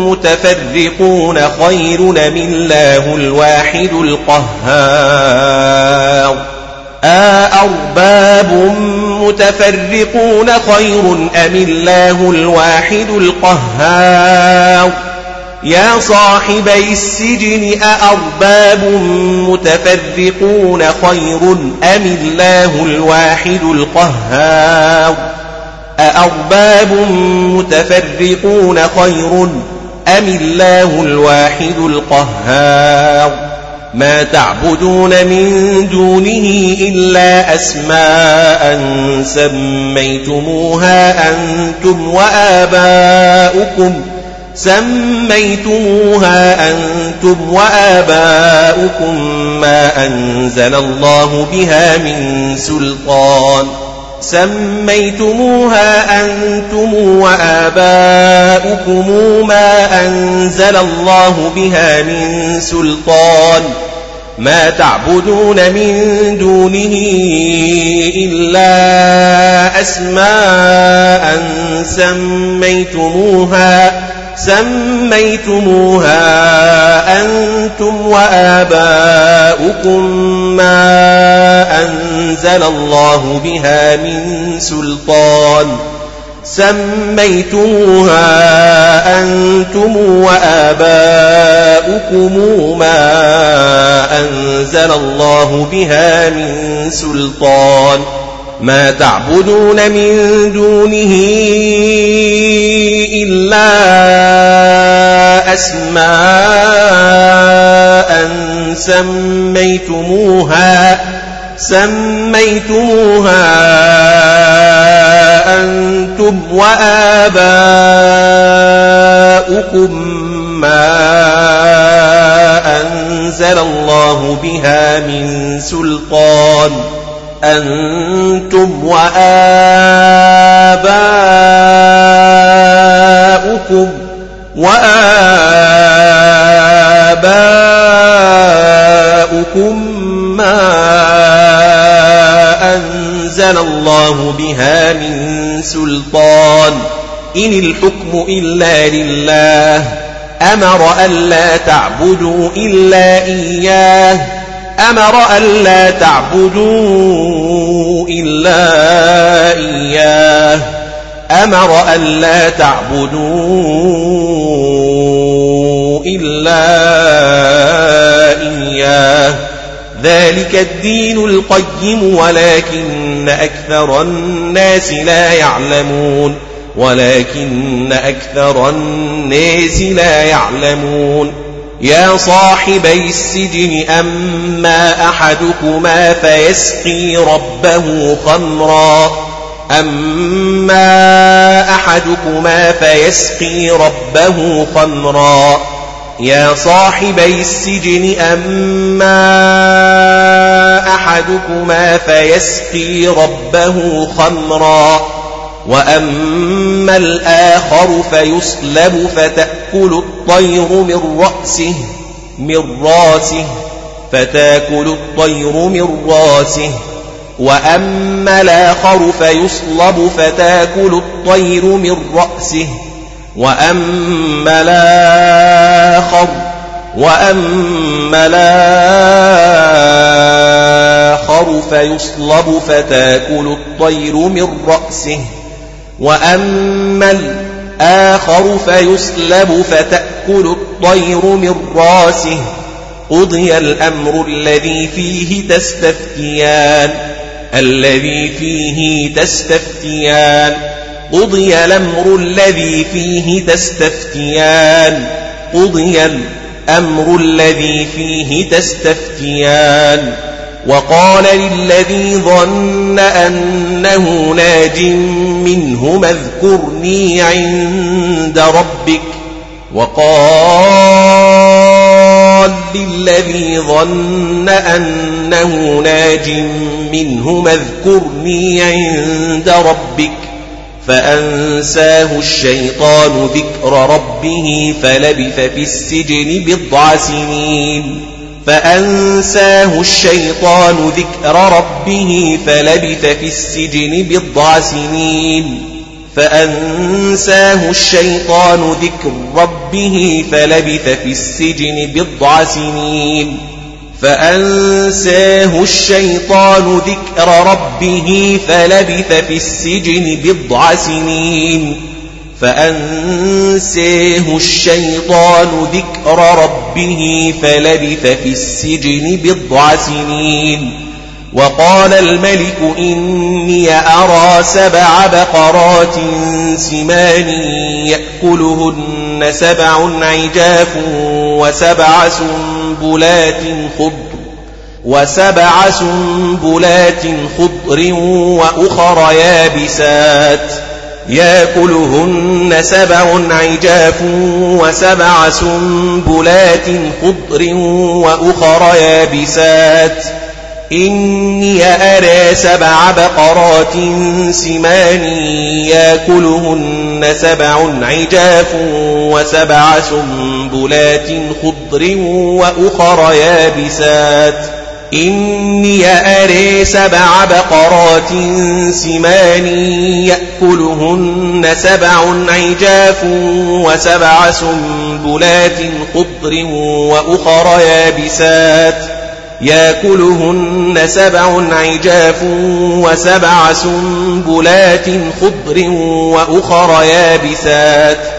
متفرقون خير أم الله الواحد القهار أأرباب متفرقون خير أم الله الواحد القهار؟ يا صاحبي السجن أأرباب متفرقون خير أم الله الواحد القهار؟ أأرباب متفرقون خير أم الله الواحد القهار؟ ما تعبدون من دونه إلا أسماء سميتموها أنتم وآباؤكم سميتموها أنتم وآباؤكم ما أنزل الله بها من سلطان سميتموها أنتم وآباؤكم ما أنزل الله بها من سلطان. ما تعبدون من دونه إلا أسماء سميتموها سميتموها أنتم وآباؤكم ما أنزل الله بها من سلطان. سميتموها أنتم وآباؤكم ما أنزل الله بها من سلطان. ما تعبدون من دونه إلا أسماء سميتموها. سميتموها أنتم وآباؤكم ما أنزل الله بها من سلطان. أنتم وآباؤكم وآباؤكم ما أنزل الله بها من سلطان إن الحكم إلا لله أمر ألا تعبدوا إلا إياه أمر ألا تعبدوا إلا إياه أمر ألا تعبدوا إلا إياه ذلك الدين القيم ولكن أكثر الناس لا يعلمون ولكن أكثر الناس لا يعلمون يا صاحبي السجن أما أحدكما فيسقي ربه خمرا أما أحدكما فيسقي ربه خمرا يا صاحبي السجن أما أحدكما فيسقي ربه خمرا وأما الآخر فيصلب فتأكل الطير من رأسه من رأسه فتأكل الطير من رأسه. وأما الآخر فيصلب فتأكل الطير من رأسه. وأما الآخر وأما الآخر فيصلب فتأكل الطير من رأسه وأما الآخر فيسلب فتأكل الطير من رأسه. قضي الأمر الذي فيه تستفتيان الذي فيه تستفتيان. قضي الأمر الذي فيه تستفتيان. قضي الأمر الذي فيه تستفتيان. وقال للذي ظن أنه ناج منه اذكرني عند ربك. وقال للذي ظن أنه ناج منه اذكرني عند ربك. فأنساه الشيطان ذكر ربه فلبث في السجن بضع سنين. فأنساه الشيطان ذكر ربه فلبث في السجن بضع سنين. فأنساه الشيطان ذكر ربه فلبث في السجن بضع سنين. فأنساه الشيطان ذكر ربه فلبث في السجن بضع سنين. فأنسيه الشيطان ذكر ربه فلبث في السجن بضع سنين. وقال الملك إني أرى سبع بقرات سمان يأكلهن سبع عجاف وسبع سنبلات خضر وسبع سنبلات خضر وأخر يابسات ياكلهن سبع عجاف وسبع سنبلات خضر وأخر يابسات إني أرى سبع بقرات سمان ياكلهن سبع عجاف وسبع سنبلات خضر وأخر يابسات إني أري سبع بقرات سمان يأكلهن سبع عجاف وسبع سنبلات خضر وأخر يابسات ياكلهن سبع عجاف وسبع سنبلات خضر وأخر يابسات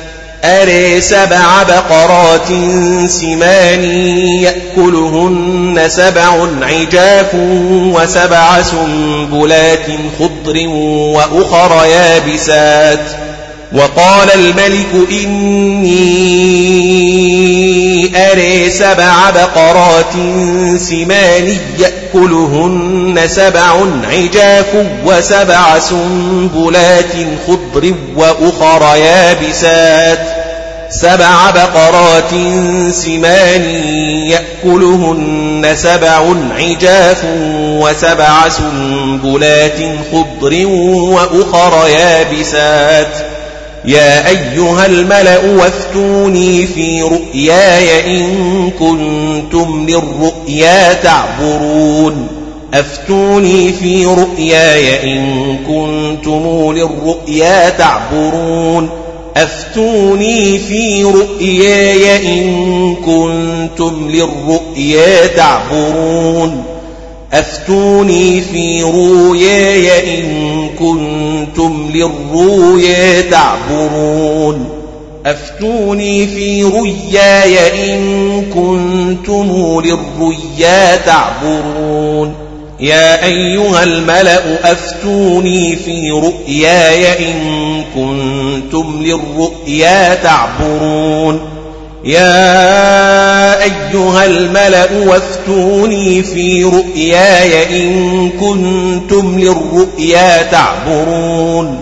أري سبع بقرات سمان يأكلهن سبع عجاف وسبع سنبلات خضر وأخر يابسات وقال الملك إني أري سبع بقرات سمان يأكلهن سبع عجاف وسبع سنبلات خضر وأخر يابسات سبع بقرات سمان يأكلهن سبع عجاف وسبع سنبلات خضر وأخر يابسات يا أيها الملأ وافتوني في رؤياي إن كنتم للرؤيا تعبرون. أفتوني في رؤياي إن كنتم للرؤيا تعبرون. أفتوني في رؤياي إن كنتم للرؤيا تعبرون. أفتوني في رؤياي إن كنتم للرؤيا تعبرون. أفتوني في رؤياي إن كنتم للرؤيا تعبرون. يا أيها الملأ أفتوني في رؤياي إن كنتم للرؤيا تعبرون. يا أيها الملأ وافتوني في رؤياي إن كنتم للرؤيا تعبرون.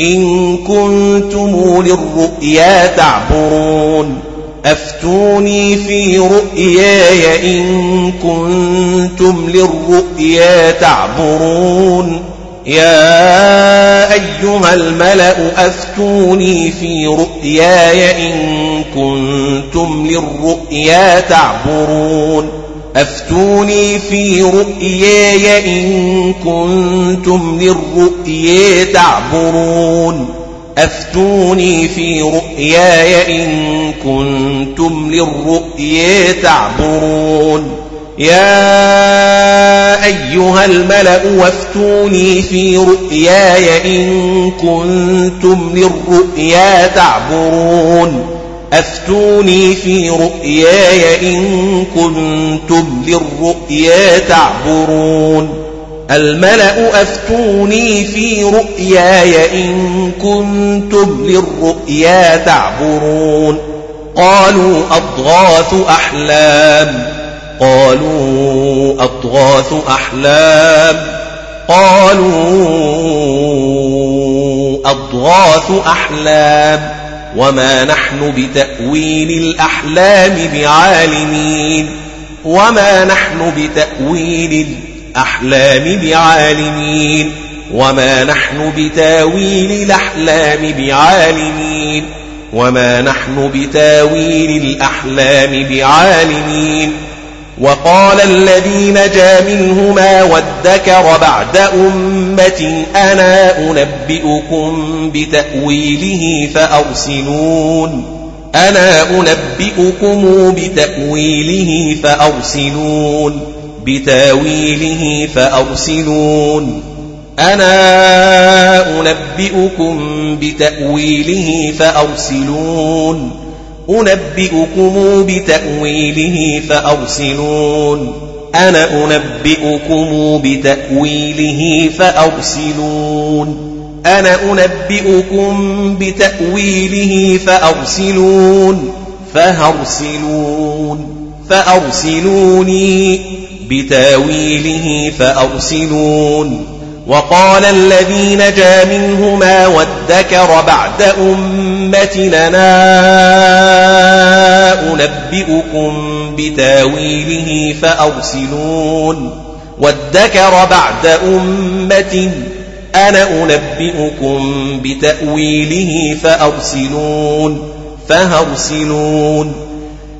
إن كنتم للرؤيا تعبرون. أفتوني في رؤياي إن كنتم للرؤيا تعبرون. يا أيها الملأ أفتوني في رؤياي إن كنتم للرؤيا تعبرون. أفتوني في رؤياي إن كنتم للرؤيا تعبرون. أفتوني في رؤياي إن كنتم للرؤيا تعبرون. يا أيها الملأ وافتوني في رؤياي إن كنتم للرؤيا تعبرون. أفتوني في رؤياي إن كنتم للرؤيا تعبرون. الملأ أفتوني في رؤياي إن كنتم للرؤيا تعبرون. قالوا أضغاث أحلام. قالوا أضغاث أحلام قالوا أضغاث أحلام وما نحن بتأويل الأحلام بعالمين وما نحن بتأويل الأحلام بعالمين وما نحن بتأويل الأحلام بعالمين وما نحن بتأويل الأحلام بعالمين وقال الذي نجا منهما وادكر بعد أمة أنا أنبئكم بتأويله فأرسلون. أنا أنبئكم بتأويله فأرسلون. بتأويله فأرسلون. أنا أنبئكم بتأويله فأرسلون. أنبئكم بتأويله فأرسلون. أنا أنبئكم بتأويله فأرسلون. أنا أنبئكم بتأويله فأرسلون. فهرسلون فأرسلوني بتأويله فأرسلون. وقال الذي نجا منهما وادكر بعد أمتنا أنبئكم بتاويله فأرسلون وادكر بعد أمة أنا أنبئكم بتأويله فأرسلون فهرسلون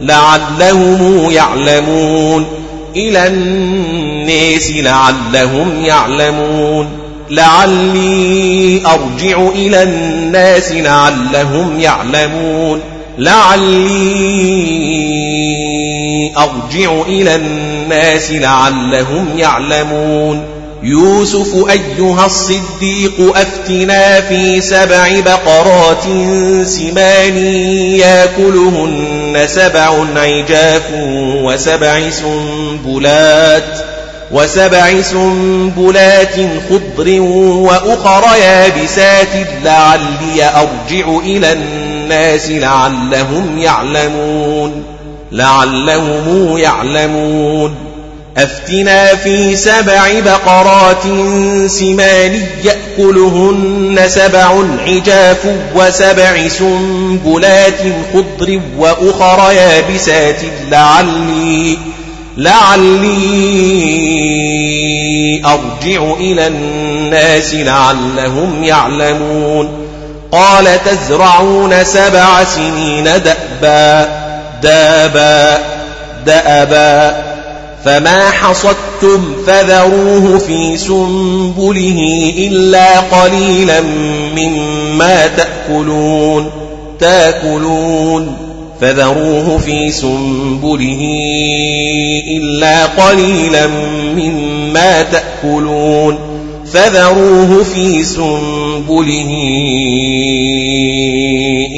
لعلهم يعلمون. إلى الناس لعلهم يعلمون. لعلي أرجع إلى الناس لعلهم يعلمون. لعلي أرجع إلى الناس لعلهم يعلمون. يوسف أيها الصديق أفتنا في سبع بقرات سمان يأكلهن سبع عجاف وسبع سنبلات وسبع سنبلات خضر وأخر يابسات لعلي أرجع إلى الناس لعلهم يعلمون لعلهم يعلمون أفتنا في سبع بقرات سمان يأكلهن سبع عجاف وسبع سنبلات خضر وأخر يابسات لعلي لعلي أرجع إلى الناس لعلهم يعلمون قال تزرعون سبع سنين دأبا دأبا دأبا فما حصدتم فذروه في سنبله إلا قليلا مما تأكلون تاكلون فذروه في سنبله إلا قليلا مما تأكلون فذروه في سنبله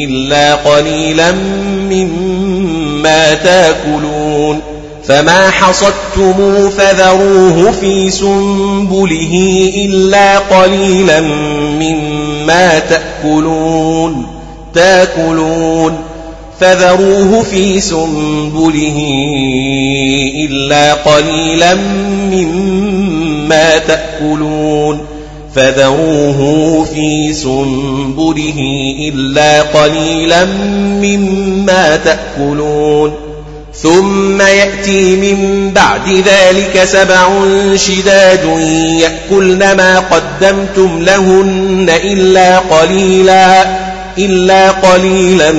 إلا قليلا مما تاكلون فما حصدتم فذروه في سنبله إلا قليلا مما تأكلون تاكلون فذروه في سنبله إلا قليلا مما تأكلون فذروه في سنبله إلا قليلا مما تأكلون ثم يأتي من بعد ذلك سبع شداد يأكلن ما قدمتم لهن إلا قليلا إلا قليلا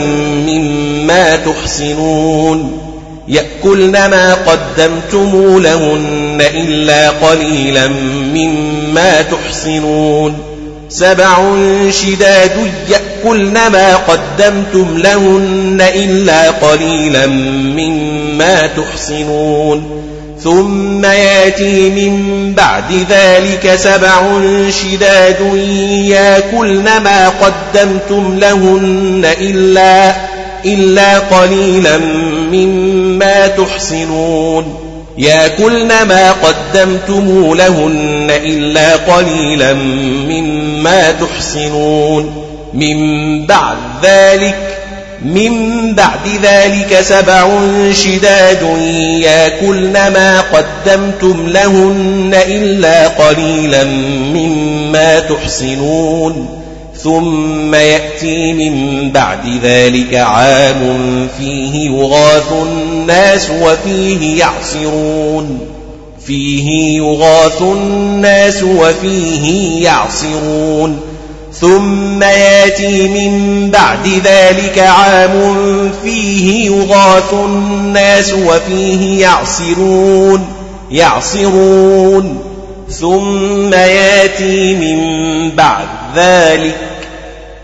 مما تحسنون. يأكلن ما قدمتم لهن إلا قليلا مما تحسنون. سبع شداد يأكلن ما قدمتم لهن إلا قليلا مما تحصنون ثم ياتي من بعد ذلك سبع شداد يأكلن ما قدمتم لهن إلا إلا قليلا مما تحصنون ياكلن ما قدمتم لهن إلا قليلا مما تحصنون من بعد ذلك من بعد ذلك سبع شداد ياكلن ما قدمتم لهن إلا قليلا مما تحصنون ثم يأتي من بعد ذلك عام فيه يغاث الناس وفيه يعصرون. فيه يغاث الناس وفيه يعصرون. ثم ياتي من بعد ذلك عام فيه يغاث الناس وفيه يعصرون يعصرون. ثم ياتي من بعد ذلك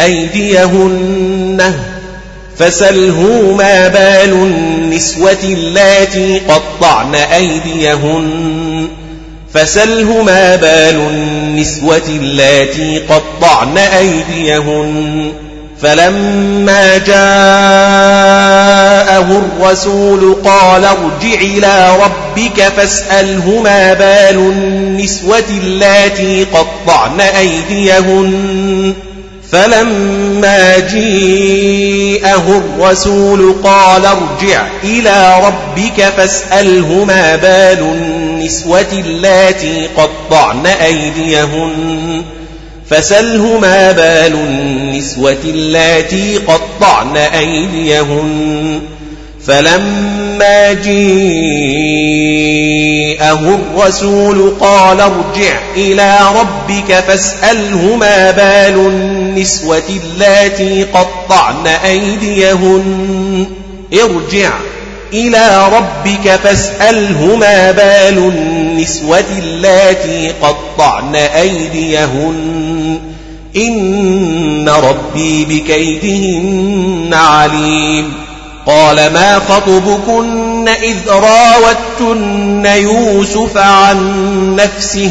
أيديهن فسله ما بال النسوة اللاتي قطعن أيديهن فسله ما بال النسوة اللاتي قطعن أيديهن فلما جاءه الرسول قال ارجع إلى ربك فاسأله ما بال النسوة اللاتي قطعن أيديهن فلما جيءه الرسول قال ارجع إلى ربك فاسأله ما بال النسوة اللاتي قطعن أيديهن. فسله ما بال النسوة اللاتي قطعن أيديهن. فلما جيءه الرسول قال ارجع إلى ربك فاسأله ما بال النسوة اللاتي قطعن أيديهن. ارجع إلى ربك فاسأله ما بال النسوة اللاتي قطعن أيديهن. إن ربي بكيدهن عليم. قال ما خطبكن إذ راوتن يوسف عن نفسه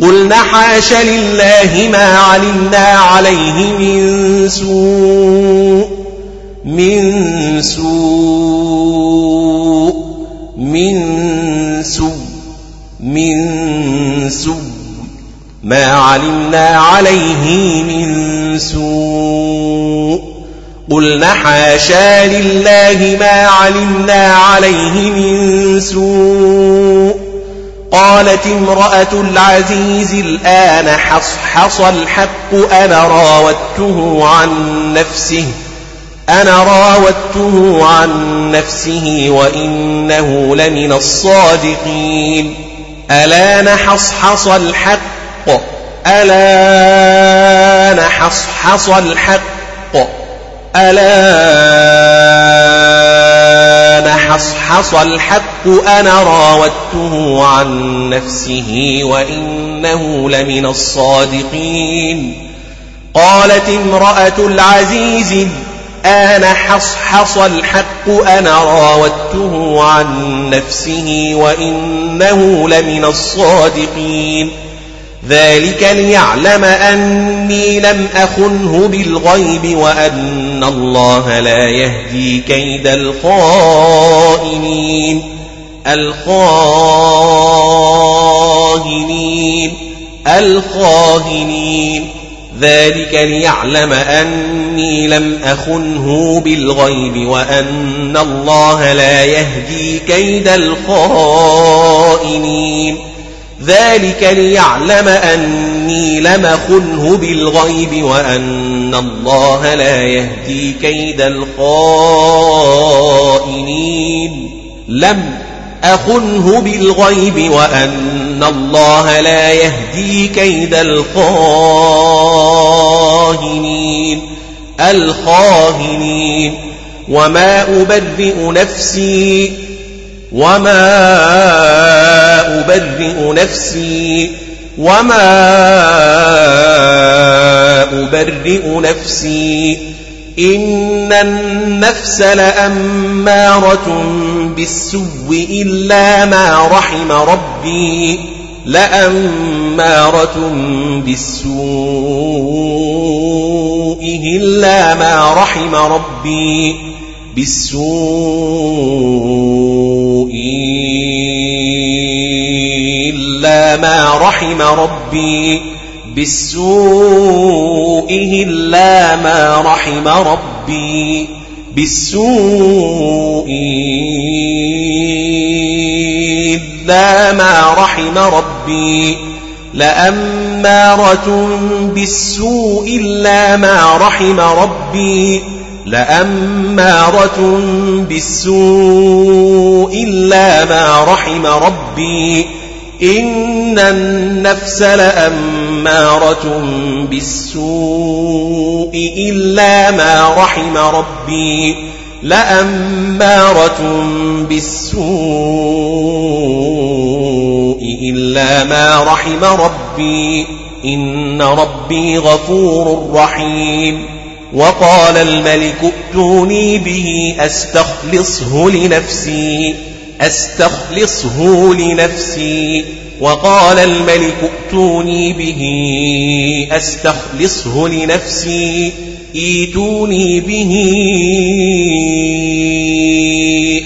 قلنا حاش لله ما علمنا عليه من سوء من سوء من سوء من سوء ما علمنا عليه من سوء قلنا حاشا لله ما علمنا عليه من سوء قالت امرأة العزيز الآن حصحص الحق أنا راودته عن نفسه أنا راودته عن نفسه وإنه لمن الصادقين. ألا نحصحص الحق ألا نحصحص الحق ألا نحصحص الحق أنا راودته عن نفسه وإنه لمن الصادقين. قالت امرأة العزيز آن حصحص الحق أنا راودته عن نفسه وإنه لمن الصادقين. ذلك ليعلم أني لم أخنه بالغيب وأن الله لا يهدي كيد الخائنين. الخائنين. الخائنين. ذلك ليعلم أني لم أخنه بالغيب وأن الله لا يهدي كيد الخائنين. ذلك ليعلم أني لم أخنه بالغيب وأن الله لا يهدي كيد الخائنين. لم أخنه بالغيب وأن الله لا يهدي كيد الخائنين. الخائنين. وما أبرئ نفسي وما أبرئ نفسي وما أبرئ نفسي إن النفس لأمارة بالسوء إلا ما رحم ربي لأمارة بالسوء إلا ما رحم ربي بالسوء إلا ما رحم ربي بالسوء إلا ما رحم ربي بالسوء إلا ما رحم ربي لأما لأمارة بالسوء إلا ما رحم ربي لأمارة بالسوء إلا ما رحم ربي. إن النفس لأمارة بالسوء إلا ما رحم ربي. لأمارة بالسوء إلا ما رحم ربي. إن ربي غفور رحيم. وقال الملك ائتوني به أستخلصه لنفسي أستخلصه لنفسي. وقال الملك ائتوني به أستخلصه لنفسي ايتوني به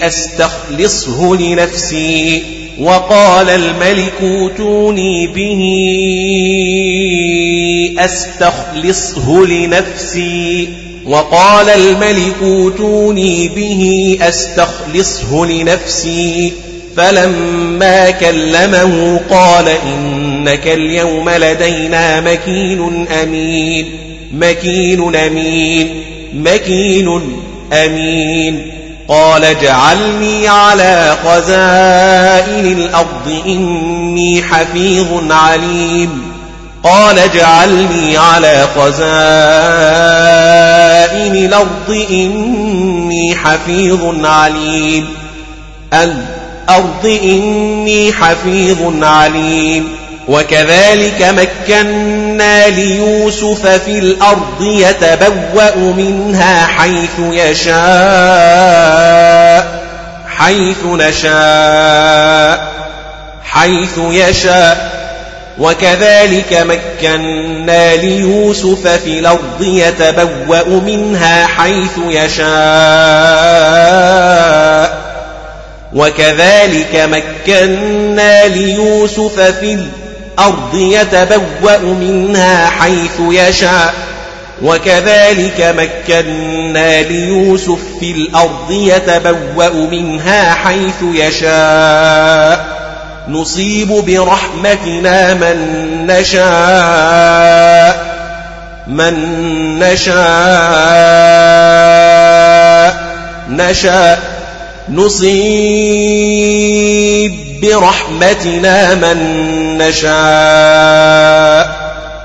أستخلصه لنفسي. وقال الملك ائتوني به أستخلصه لنفسي. وقال الملك ائتوني به أستخلصه لنفسي. فلما كلمه قال إنك اليوم لدينا مكين أمين. مكين أمين. مكين أمين. قال اجعلني على خزائن الأرض إني حفيظ عليم. قال اجعلني على خزائن الأرض إني حفيظ عليم. الأرض إني حفيظ عليم. وكذلك مكنا ليوسف في الأرض يتبوأ منها حيث يشاء حيث نشاء حيث يشاء. وكذلك مكنا ليوسف في الأرض يتبوأ منها حيث يشاء. وكذلك مكنا ليوسف في الأرض يتبوأ منها حيث يشاء. وكذلك مكنا ليوسف في الأرض يتبوأ منها حيث يشاء. نصيب برحمتنا من نشاء. من نشاء. نشاء. نصيب برحمتنا من نشاء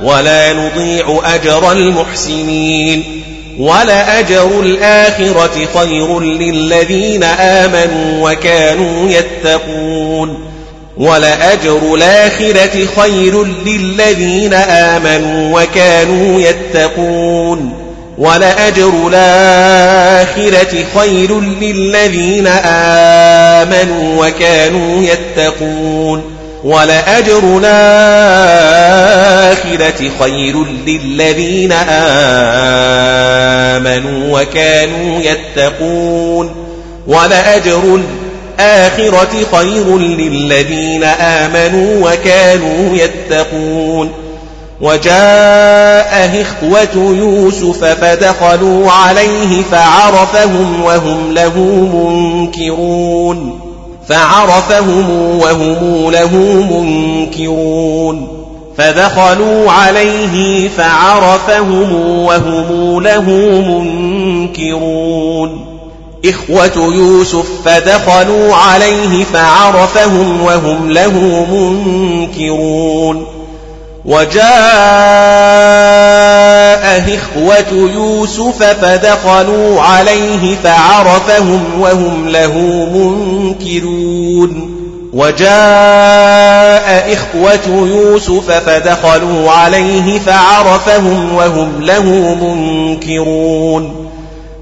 ولا نضيع أجر المحسنين ولأجر الآخرة خير للذين آمنوا وكانوا يتقون ولأجر الآخرة خير للذين آمنوا وكانوا يتقون ولأجر الآخرة خير للذين آمنوا وكانوا يتقون ولأجر الآخرة خير للذين آمنوا وكانوا يتقون ولأجر الآخرة خير للذين آمنوا وكانوا يتقون وجاء إخوة يوسف فدخلوا عليه فعرفهم وهم له منكرون. فعرفهم وهم له منكرون. فدخلوا عليه فعرفهم وهم له منكرون. إخوة يوسف فدخلوا عليه فعرفهم وهم له منكرون. وجاء إخوة يوسف فدخلوا عليه فعرفهم وهم له منكرون. وجاء إخوة يوسف فدخلوا عليه فعرفهم وهم له منكرون.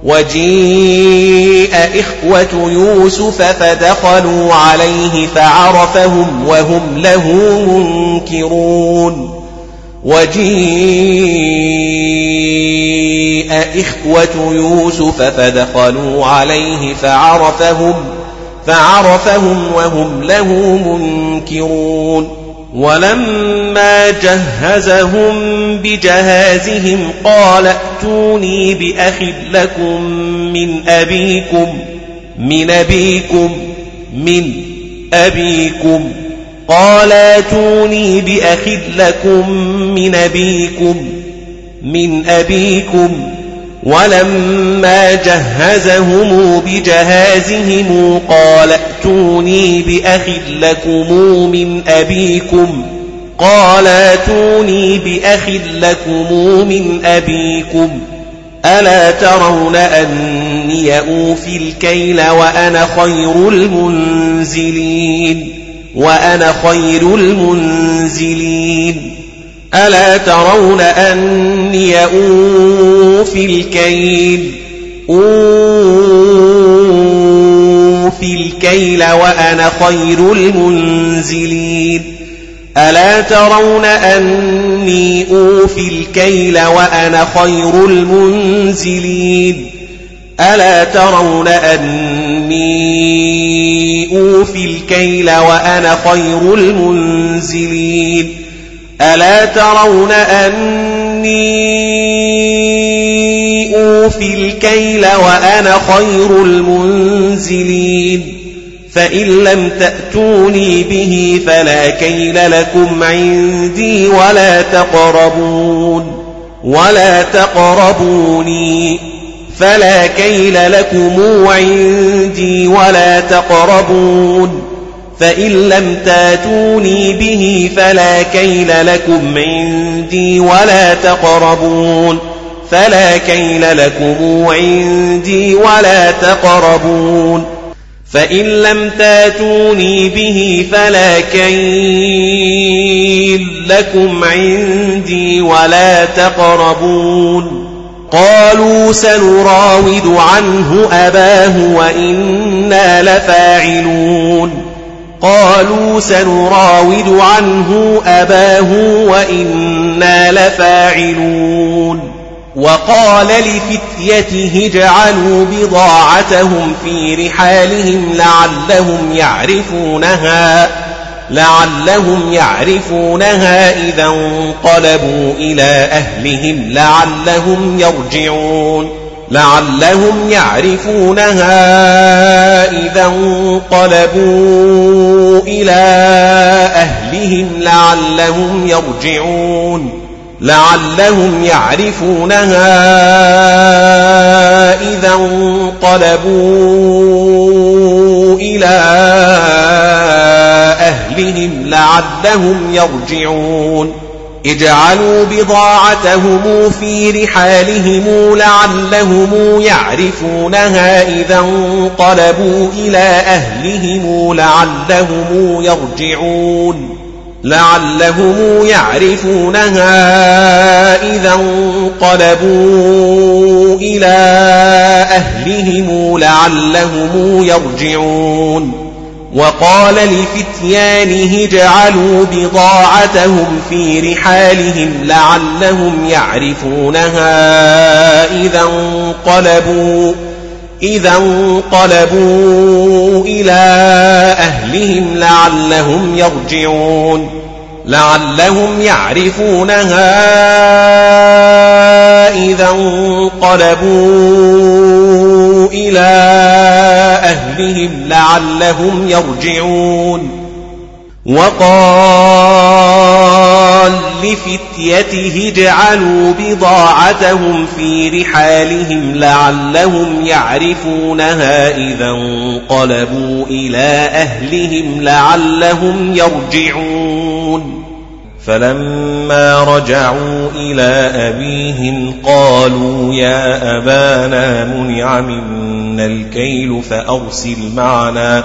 وجيء إخوة يوسف فدخلوا عليه فعرفهم وهم له منكرون. وجيء إخوة يوسف فدخلوا عليه فعرفهم فعرفهم وهم له منكرون. ولما جهزهم بجهازهم قال ائتوني بأخ لكم من أبيكم من أبيكم من أبيكم. قال اتوني بأخ لكم من أبيكم من أبيكم. ولما جهزهم بجهازهم قال ائتوني بأخ لكم من أبيكم. قال آتوني بأخ لكم من أبيكم. ألا ترون أني أوفي الكيل وأنا خير المنزلين؟ وأنا خير المنزلين. ألا ترون أني أوفي الكيل؟ أوفي الكيل وأنا خير المنزلين. ألا ترون أني أوفي الكيل وأنا خير المنزلين؟ ألا ترون أني أوفي الكيل وأنا خير المنزلين؟ ألا ترون أني أوفي الكيل وأنا خير المنزلين؟ فإن لم تأتوني به فلا كيل لكم عندي ولا تقربون ولا تقربوني فلا كيل لكم عندي ولا تقربون فإن لم تاتوني به فلا كيل لكم عندي ولا تقربون فلا كيل لكم عندي ولا تقربون. فإن لم تاتوني به فلا كيل لكم عندي ولا تقربون. قالوا سنراود عنه أباه وإنا لفاعلون. قالوا سنراود عنه أباه وإنا لفاعلون. وقال لفتيته اجعلوا بضاعتهم في رحالهم لعلهم يعرفونها لعلهم يعرفونها إذا انقلبوا إلى أهلهم لعلهم يرجعون لعلهم يعرفونها إذا انقلبوا إلى أهلهم لعلهم يرجعون. لعلهم يعرفونها إذا انقلبوا إلى أهلهم لعلهم يرجعون. اجعلوا بضاعتهم في رحالهم لعلهم يعرفونها إذا انقلبوا إلى أهلهم لعلهم يرجعون. لعلهم يعرفونها إذا انقلبوا إلى أهلهم لعلهم يرجعون. وقال لفتيانه اجعلوا بضاعتهم في رحالهم لعلهم يعرفونها إذا انقلبوا. إذا انقلبوا إلى أهلهم لعلهم يرجعون لعلهم يعرفونها إذا انقلبوا إلى أهلهم لعلهم يرجعون. وقال لفتيته اجعلوا بضاعتهم في رحالهم لعلهم يعرفونها إذا انقلبوا إلى أهلهم لعلهم يرجعون. فلما رجعوا إلى أبيهم قالوا يا أبانا منع منا الكيل فأرسل معنا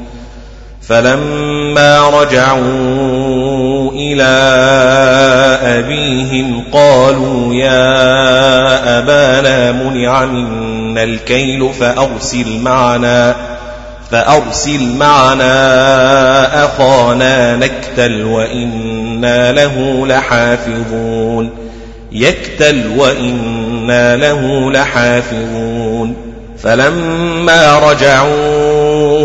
فلما رجعوا إلى أبيهم قالوا يا أبانا منع منا الكيل فأرسل معنا فأرسل معنا أخانا نكتل وإنا له لحافظون يكتل وإنا له لحافظون. فلما رجعوا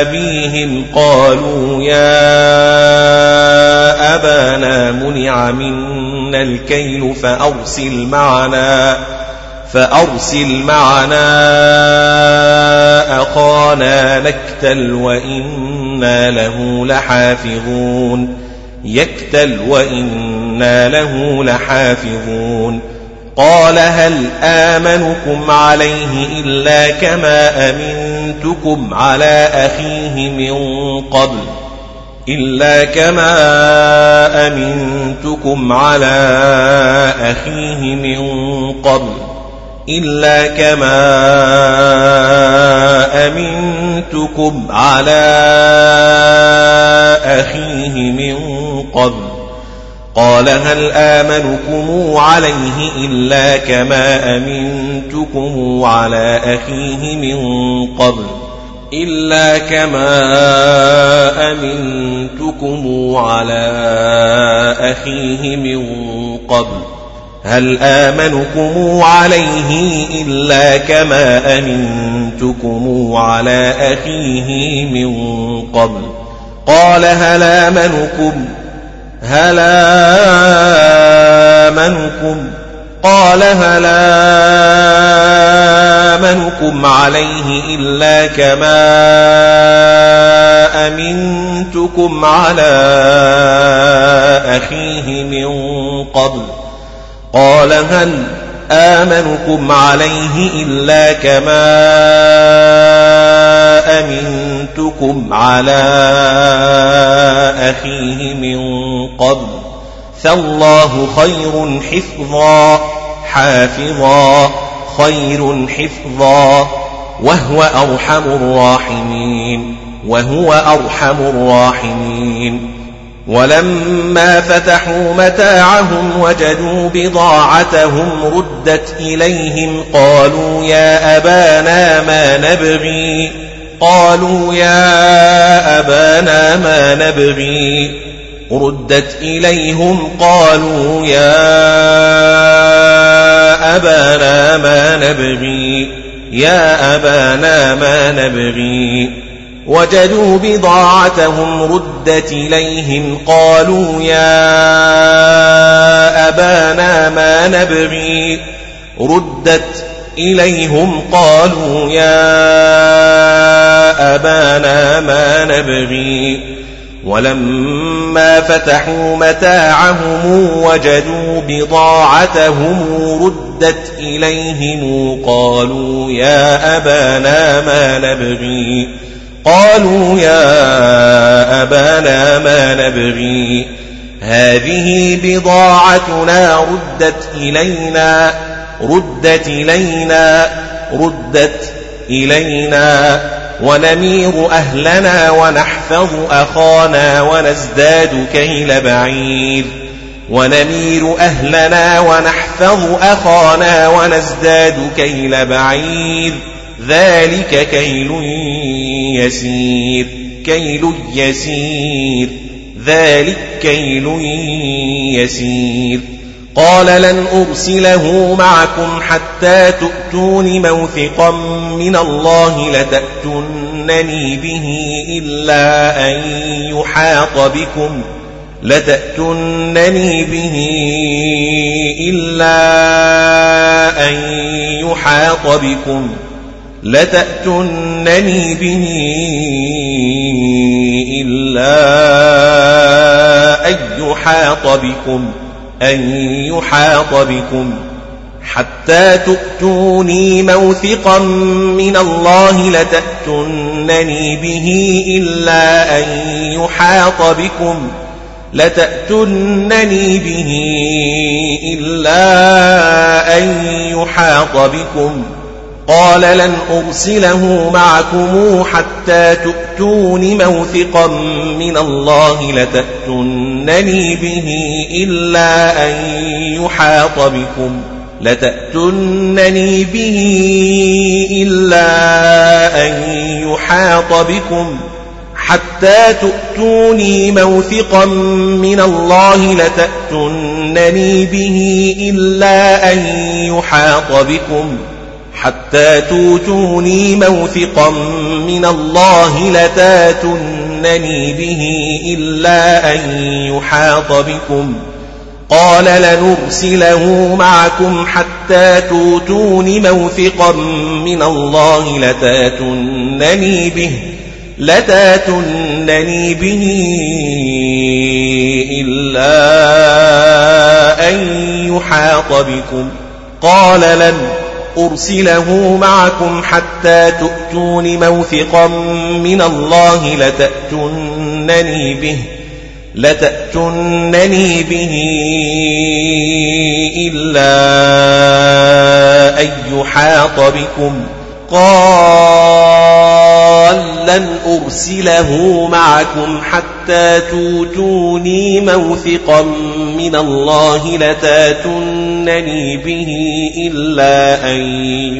أبيهم قالوا يا أبانا منع منا الكيل فأرسل معنا فأرسل معنا أخانا نكتل وإنا له لحافظون يكتل وإنا له لحافظون قال هل آمنكم عليه إلا كما أمنتكم على أخيه من قبل إلا كما أمنتكم على أخيه من قبل إلا كما أمنتكم على أخيه من قال هل آمنكم عليه إلا كما أمنتكم على أخيه من قبل إلا كما أمنتكم على أخيه من قبل هل آمنكم عليه إلا كما أمنتكم على أخيه من قبل قال هل آمنكم هل آمنكم؟ قال هل آمنكم عليه إلا كما أمنتكم على أخيه من قبل. قال هل آمنكم عليه إلا كما أمنتكم على أخيه من قبل فالله خير حفظا حافظا خير حفظا وهو أرحم الراحمين وهو أرحم الراحمين ولما فتحوا متاعهم وجدوا بضاعتهم ردت إليهم قالوا يا أبانا ما نبغي قالوا يا أبانا ما نبغي ردت إليهم قالوا يا أبانا ما نبغي يا أبانا ما نبغي وجدوا بضاعتهم ردت إليهم قالوا يا أبانا ما نبغي ردت إليهم قالوا يا أبانا ما نبغي. ولما فتحوا متاعهم وجدوا بضاعتهم ردت إليهم قالوا يا أبانا ما نبغي. قالوا يا أبانا ما نبغي. هذه بضاعتنا ردت إلينا. ردت إلينا ردت إلينا ونمير أهلنا ونحفظ أخانا ونزداد كيل بعير. ونمير أهلنا ونحفظ أخانا ونزداد كيل بعير. ذلك كيل يسير كيل يسير. ذلك كيل يسير. قال لن أرسله معكم حتى تؤتون موثقا من الله لتأتونني به إلا أن يحاط بكم لتأتونني به إلا أن يحاط بكم لتأتونني به إلا أن يحاط بكم أن يحاط بكم حتى تؤتوني موثقا من الله لتأتونني به إلا أن يحاط بكم لتأتونني به إلا أن يحاط بكم قال لن أرسله معكم حتى تؤتون موثقا من الله لتأتنني به إلا أن يحاط بكم. لتأتنني به إلا أن يحاط بكم. حتى تؤتوني موثقا من الله لتأتنني به إلا أن يحاط بكم. حتى توتوني موثقا من الله لتاتنني به إلا أن يحاط بكم. قال لنرسله معكم حتى توتون موثقا من الله لتاتنني به لتاتنني به إلا أن يحاط بكم. قال لن أرسله معكم حتى تؤتون موثقا من الله لتأتنني به لتأتنني به إلا أن يحاط بكم. قال لن أرسله معكم حتى توتوني موثقا من الله لتاتنني به إلا أن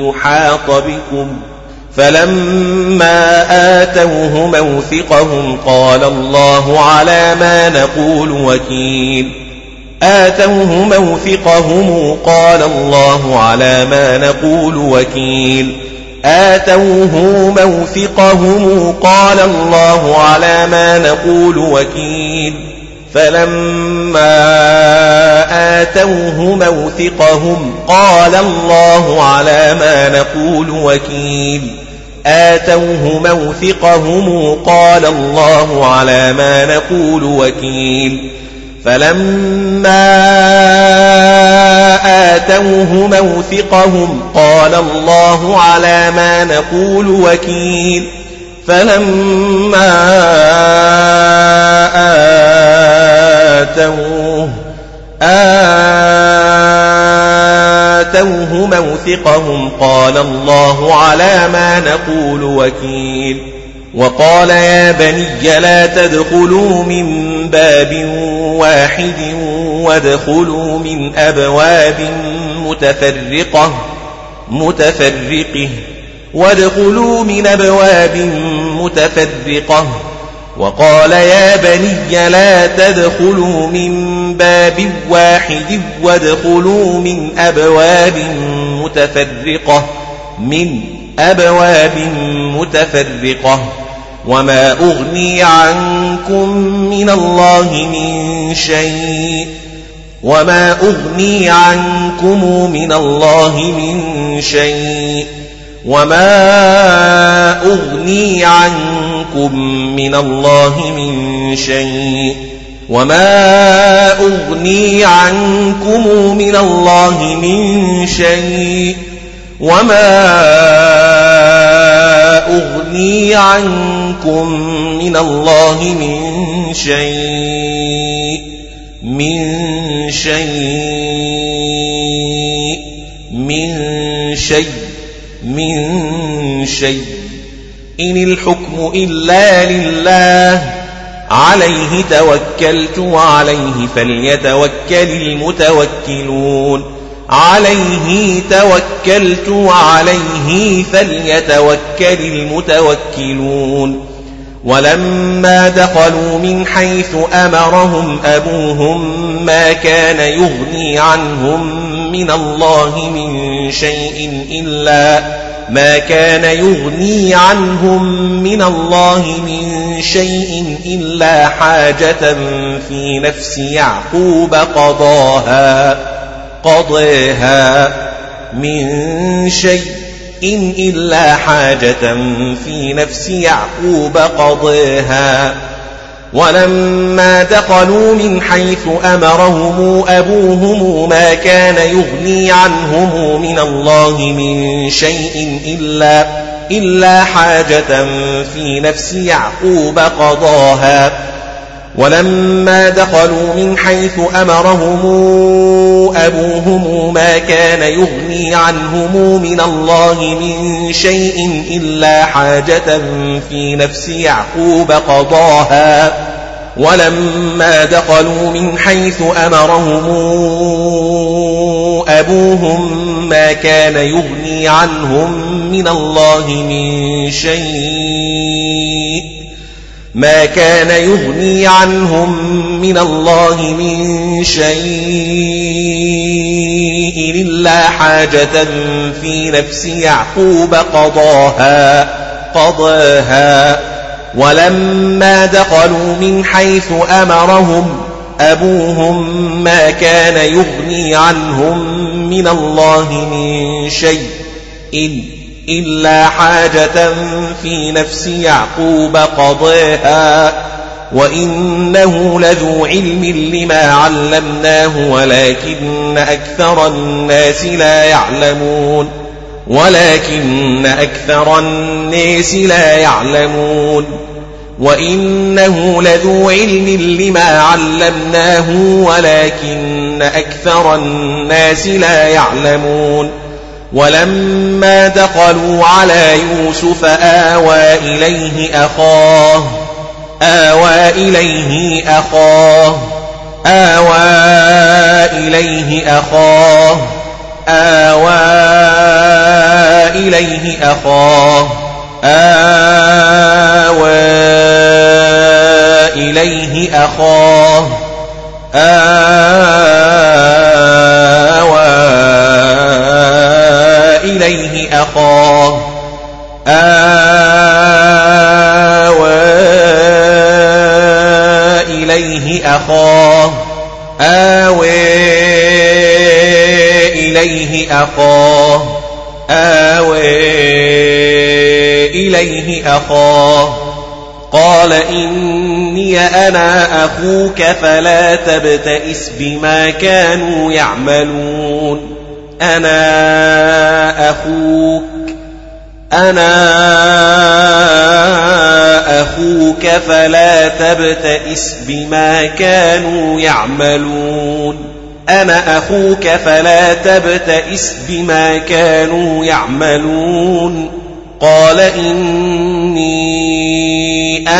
يحاط بكم. فلما آتوه موثقهم قال الله على ما نقول وكيل. آتوه موثقهم قال الله على ما نقول وكيل. آتوه موثقهم قال الله على ما نقول وكيل. فلما آتوه موثقهم قال الله على ما نقول وكيل. آتوه موثقهم قال الله على ما نقول وكيل. فلما آتوه موثقهم قال الله على ما نقول وكيل. فلما آتوه آتوه موثقهم قال الله على ما نقول وكيل. وقال يا بني لا تدخلوا من باب واحد وادخلوا من أبواب متفرقة متفرقة. وادخلوا من أبواب متفرقة. وقال يا بني لا تدخلوا من باب واحد وادخلوا من أبواب متفرقة من أبواب متفرقة وما أغني عنكم من الله من شيء وما أغني عنكم من الله من شيء وما أغني عنكم من الله من شيء وما أغني عنكم من الله من شيء وما أغني عنكم من الله من شيء من شيء من شيء من شيء. إن الحكم إلا لله عليه توكلت وعليه فليتوكل المتوكلون. عليه توكلت وعليه فليتوكل المتوكلون. ولما دخلوا من حيث أمرهم أبوهم ما كان يغني عنهم من الله من شيء إلا ما كان يغني عنهم من الله من شيء إلا حاجة في نفس يعقوب قضاها. قضيها من شيء إن إلا حاجة في نفس يعقوب قضيها. ولما دخلوا من حيث أمرهم أبوهم ما كان يغني عنهم من الله من شيء إلا إلا حاجة في نفس يعقوب قضاها. ولما دخلوا من حيث أمرهم أبوهم ما كان يغني عنهم من الله من شيء إلا حاجة في نفس يعقوب قضاها. ولما دخلوا من حيث أمرهم أبوهم ما كان يغني عنهم من الله من شيء ما كان يغني عنهم من الله من شيء إلا حاجة في نفس يعقوب قضاها قضاها. ولما دخلوا من حيث أمرهم أبوهم ما كان يغني عنهم من الله من شيء إلا حاجة في نفس يعقوب قضيها وإنه لذو علم لما علمناه ولكن أكثر الناس لا يعلمون ولكن أكثر الناس لا يعلمون وإنه لذو علم لما علمناه ولكن أكثر الناس لا يعلمون. ولما دخلوا على يوسف آوى إليه أخاه آوى إليه أخاه آوى إليه أخاه آوى إليه أخاه آوى إليه أخاه آوى إليه أخاه. آوى إليه أخاه. آوى إليه أخاه. آوى إليه أخاه. قال إني أنا أخوك فلا تبتئس بما كانوا يعملون. أنا أخوك أنا أخوك فلا تبتئس بما كانوا يعملون. أنا أخوك فلا تبتئس بما كانوا يعملون. قال إني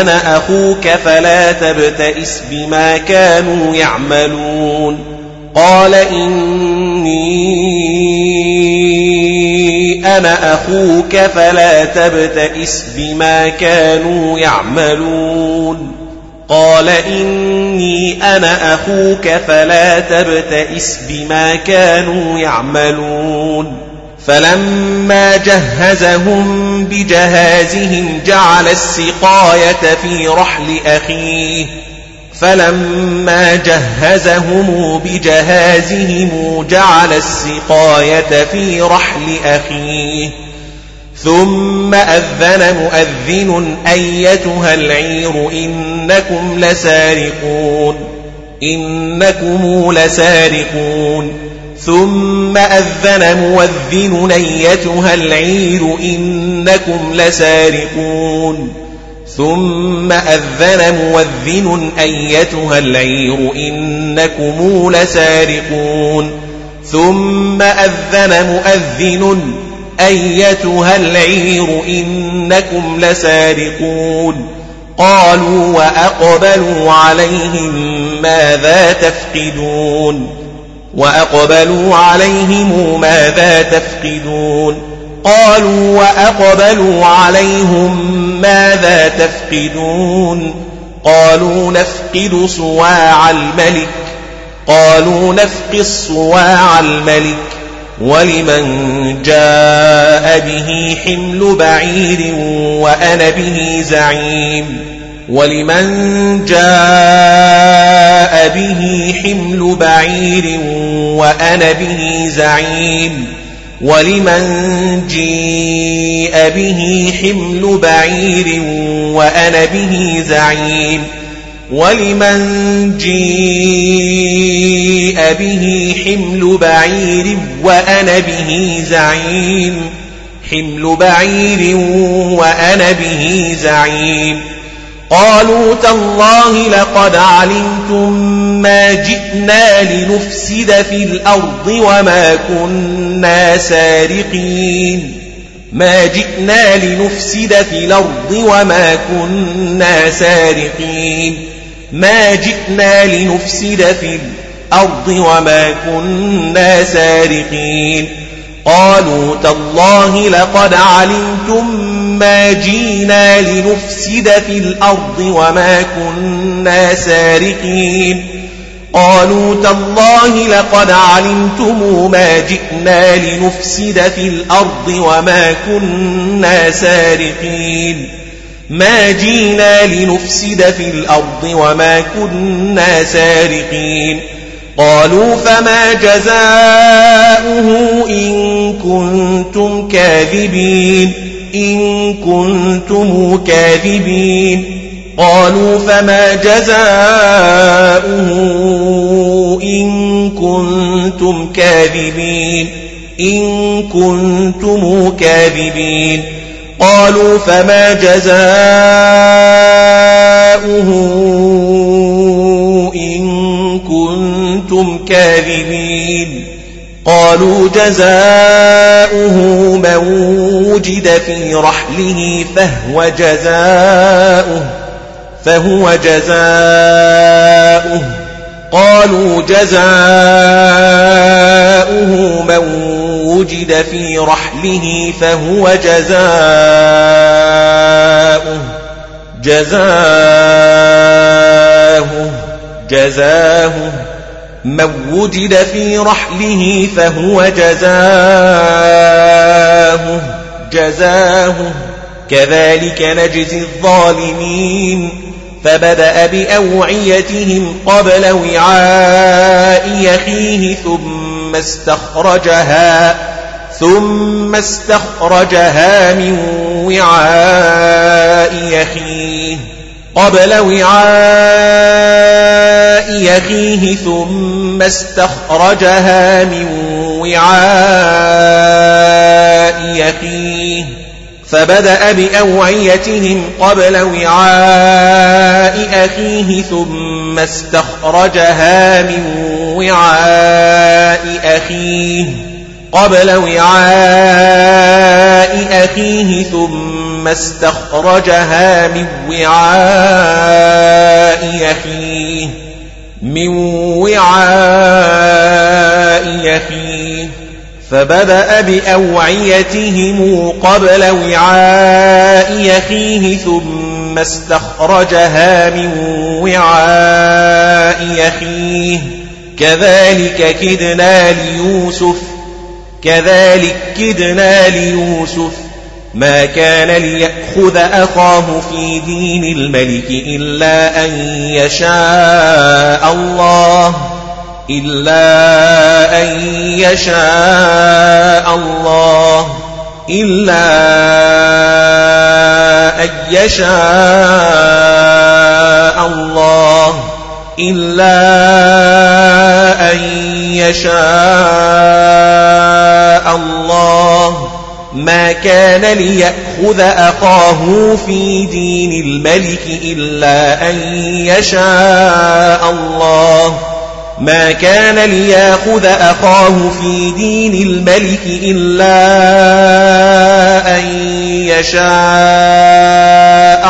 أنا أخوك فلا تبتئس بما كانوا يعملون. قال إني أنا أخوك فلا تبتئس بما كانوا يعملون. قال إني أنا أخوك فلا تبتئس بما كانوا يعملون. فلما جهزهم بجهازهم جعل السقاية في رحل أخيه. فلما جهزهم بجهازهم جعل السقاية في رحل أخيه. ثم أذن مؤذن أيتها العير إنكم لسارقون إنكم لسارقون. ثم أذن مؤذن أيتها العير إنكم لسارقون. ثم أذن مؤذن أيتها العير إنكم لسارقون. ثم أذن مؤذن أيتها العير إنكم لسارقون. قالوا وأقبلوا عليهم ماذا تفقدون؟ وأقبلوا عليهم ماذا تفقدون؟ قالوا وأقبلوا عليهم ماذا تفقدون قالوا نفقد صواع الملك قالوا نفقد صواع الملك ولمن جاء به حمل بعير وأنا به زعيم ولمن جاء به حمل بعير وأنا به زعيم ولمن جيء به حمل بعير وأنا به زعيم ولمن جيء به حمل بعير وأنا به زعيم حمل بعير وأنا به زعيم قالوا تالله لقد علمتم ما جئنا لنفسد في الأرض وما كنا سارقين. ما جئنا لنفسد في الأرض وما كنا سارقين. ما جئنا لنفسد في الأرض وما كنا سارقين. قالوا تالله لقد علمتم ما جينا لنفسد في الأرض وما كنا سارقين قالوا تالله لقد علمتم ما جئنا لنفسد في الأرض وما كنا سارقين ما جينا لنفسد في الأرض وما كنا سارقين قالوا فما جزاؤه إن كنتم كاذبين إن كنتم كاذبين قالوا فما جزاؤه إن كنتم كاذبين إن كنتم كاذبين قالوا فما جزاؤه إن كنتم كاذبين قالوا جزاؤه من وجد في رحله فهو جزاؤه فهو جزاؤه. قالوا جزاؤه من وجد في رحله فهو جزاؤه. جزاؤه جزاؤه. من وجد في رحله فهو جزاه جزاه كذلك نجزي الظالمين. فبدأ بأوعيتهم قبل وعاء يخيه ثم استخرجها ثم استخرجها من وعاء يخيه. قبل وعاء يخيه ثم استخرجها من وعاء يخيه فبدأ بأوعيتهم قبل وعاء أخيه ثم استخرجها من وعاء أخيه قبل وعاء أخيه ثم استخرجها من وعاء أخيه من وعاء أخيه فبدأ بأوعيتهم قبل وعاء أخيه ثم استخرجها من وعاء أخيه كذلك كدنا ليوسف كذلك كدنا ليوسف. ما كان ليأخذ أخاه في دين الملك إلا أن يشاء الله إلا أن يشاء الله إلا أن يشاء الله إلا أن يشاء الله. ما كان ليأخذ أخاه في دين الملك إلا أن يشاء الله. ما كان ليأخذ أخاه في دين الملك إلا أن يشاء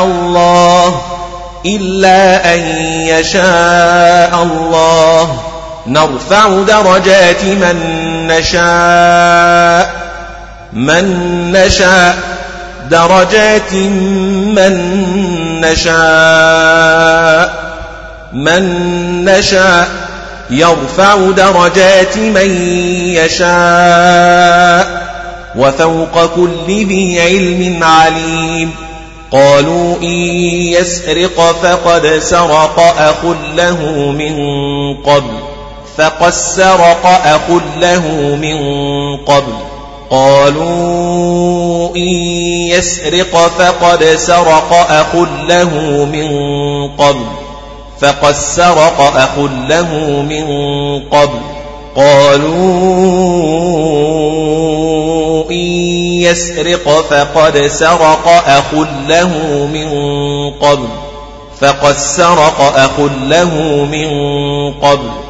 الله. إلا أن يشاء الله. نرفع درجات من نشاء. من نشاء درجات من نشاء من نشاء يرفع درجات من يشاء وفوق كل ذي علم عليم. قالوا إن يسرق فقد سرق أخ له من قبل فقد سرق أخ له من قبل. قالوا إن يسرق فقد سرق أخ له من قبل. فقد سرق أخ له من قبل. قالوا إن يسرق فقد سرق أخ له من قبل. فقد سرق أخ له من قبل.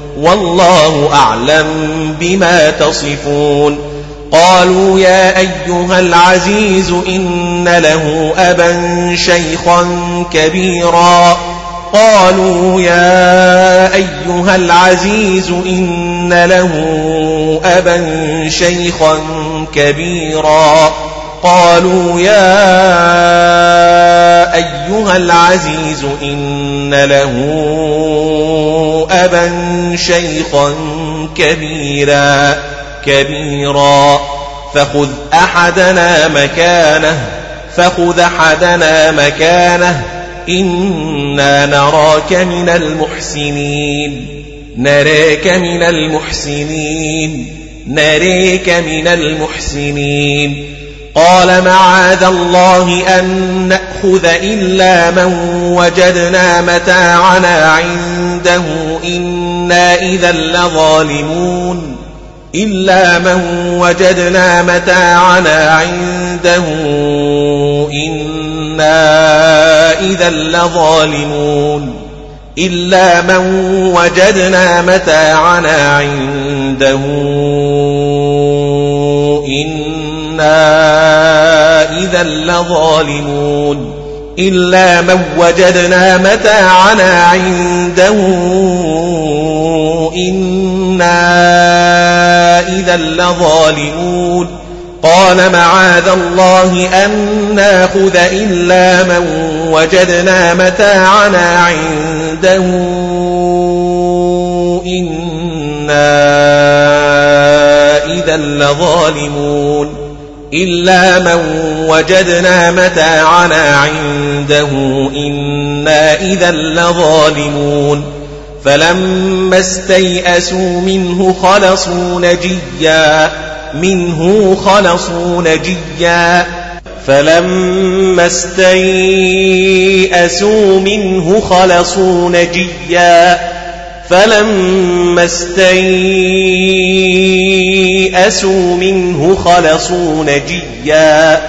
والله أعلم بما تصفون. قالوا يا أيها العزيز إن له أبا شيخا كبيرا. قالوا يا أيها العزيز إن له أبا شيخا كبيرا. قالوا يا أيها العزيز إن له أبا شيخا كبيرا كبيرا. فخذ أحدنا مكانه فخذ أحدنا مكانه. إنا نراك من المحسنين نريك من المحسنين نريك من المحسنين. قال معاذ الله أن نأخذ إلا من وجدنا متاعنا عنده إنا إذا لظالمون. إلا من وجدنا متاعنا عنده إنا إذا لظالمون. إلا من وجدنا متاعنا عنده إنا إذا لظالمون إلا من وجدنا متاعنا عنده إنا إذا لظالمون قال معاذ الله أن نأخذ إلا من وجدنا متاعنا عنده إنا إذا لظالمون إلا من وجدنا متاعنا عنده إنا إذا لظالمون فلما استيئسوا منه خلصوا نجيا منه خلصوا نجيا فلما استيئسوا منه خلصوا نجيا فلما استيئسوا منه خلصوا نجيا.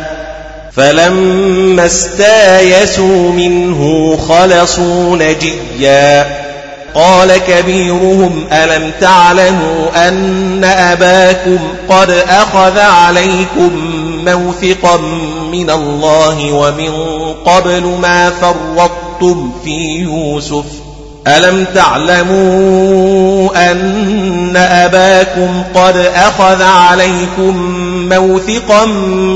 فلما استايسوا منه خلصوا نجيا. قال كبيرهم ألم تعلموا أن أباكم قد أخذ عليكم موثقا من الله ومن قبل ما فرطتم في يوسف؟ ألم تعلموا أن أباكم قد أخذ عليكم موثقا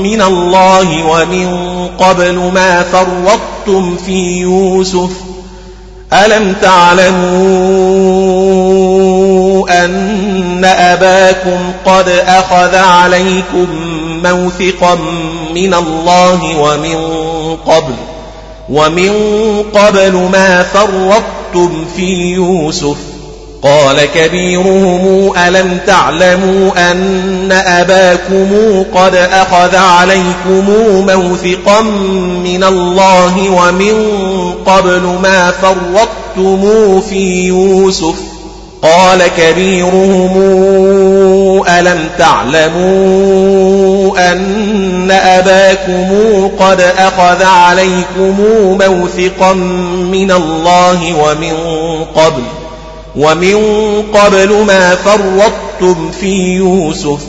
من الله ومن قبل ما فرطتم في يوسف؟ ألم تعلموا أن أباكم قد أخذ عليكم موثقا من الله ومن قبل ومن قبل ما فرطتم في يوسف قال كبيرهم ألم تعلموا أن أباكم قد أخذ عليكم موثقا من الله ومن قبل ما فرطتم في يوسف قال كبيرهم ألم تعلموا أن أباكم قد أخذ عليكم موثقا من الله ومن قبل ومن قبل ما فرطتم في يوسف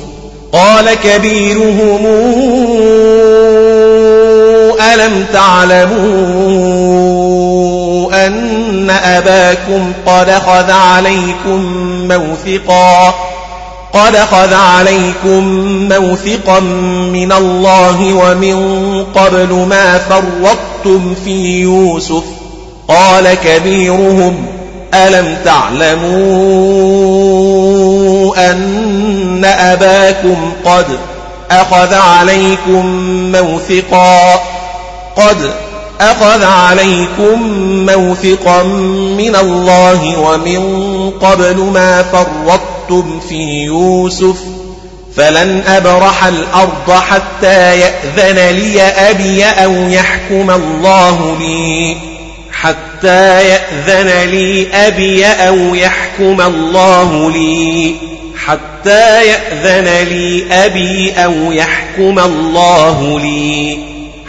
قال كبيرهم ألم تعلموا أن أباكم قد خذ عليكم موثقا قد خذ عليكم موثقا من الله ومن قبل ما فرطتم في يوسف قال كبيرهم ألم تعلموا أن أباكم قد أخذ عليكم موثقا قد أخذ عليكم موثقا من الله ومن قبل ما فرطتم في يوسف فلن أبرح الأرض حتى يأذن لي أبي أو يحكم الله لي حتى يأذن لي أبي أو يحكم الله لي حتى يأذن لي أبي أو يحكم الله لي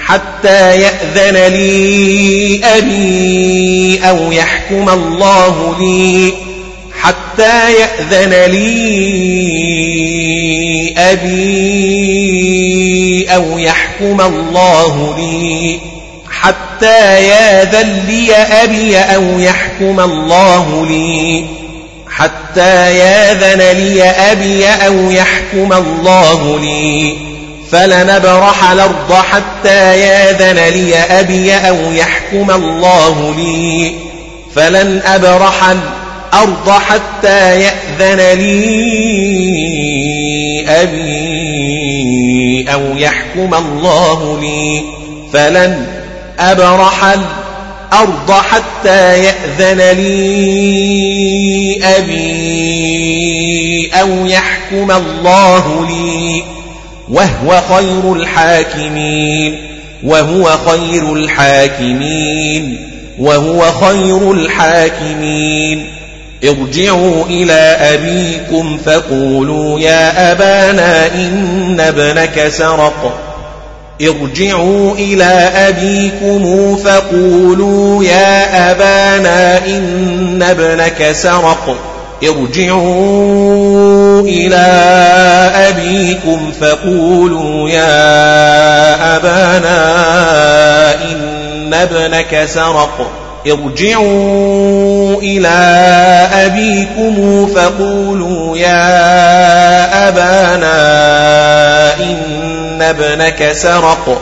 حتى يأذن لي أبي أو يحكم الله لي. حتى يأذن لي أبي أو يحكم الله لي. حتى ياذن لي أبي أو يحكم الله لي. حتى ياذن لي أبي أو يحكم الله لي. فلنبرح الأرض حتى ياذن لي أبي أو يحكم الله لي. فلن أبرح الأرض حتى يأذن لي أبي أو يحكم الله لي. فلن أبرح الأرض حتى يأذن لي أبي أو يحكم الله لي. وهو خير الحاكمين وهو خير الحاكمين وهو خير الحاكمين. ارجعوا إلى أبيكم فقولوا يا أبانا إن ابنك سرق. ارجعوا إلى أبيكم فقولوا يا أبانا إن ابنك سرق. ارجعوا إلى أبيكم فقولوا يا أبانا إن ابنك سرق. ارجعوا إلى أبيكم فقولوا يا أبانا إن ابنك سرق.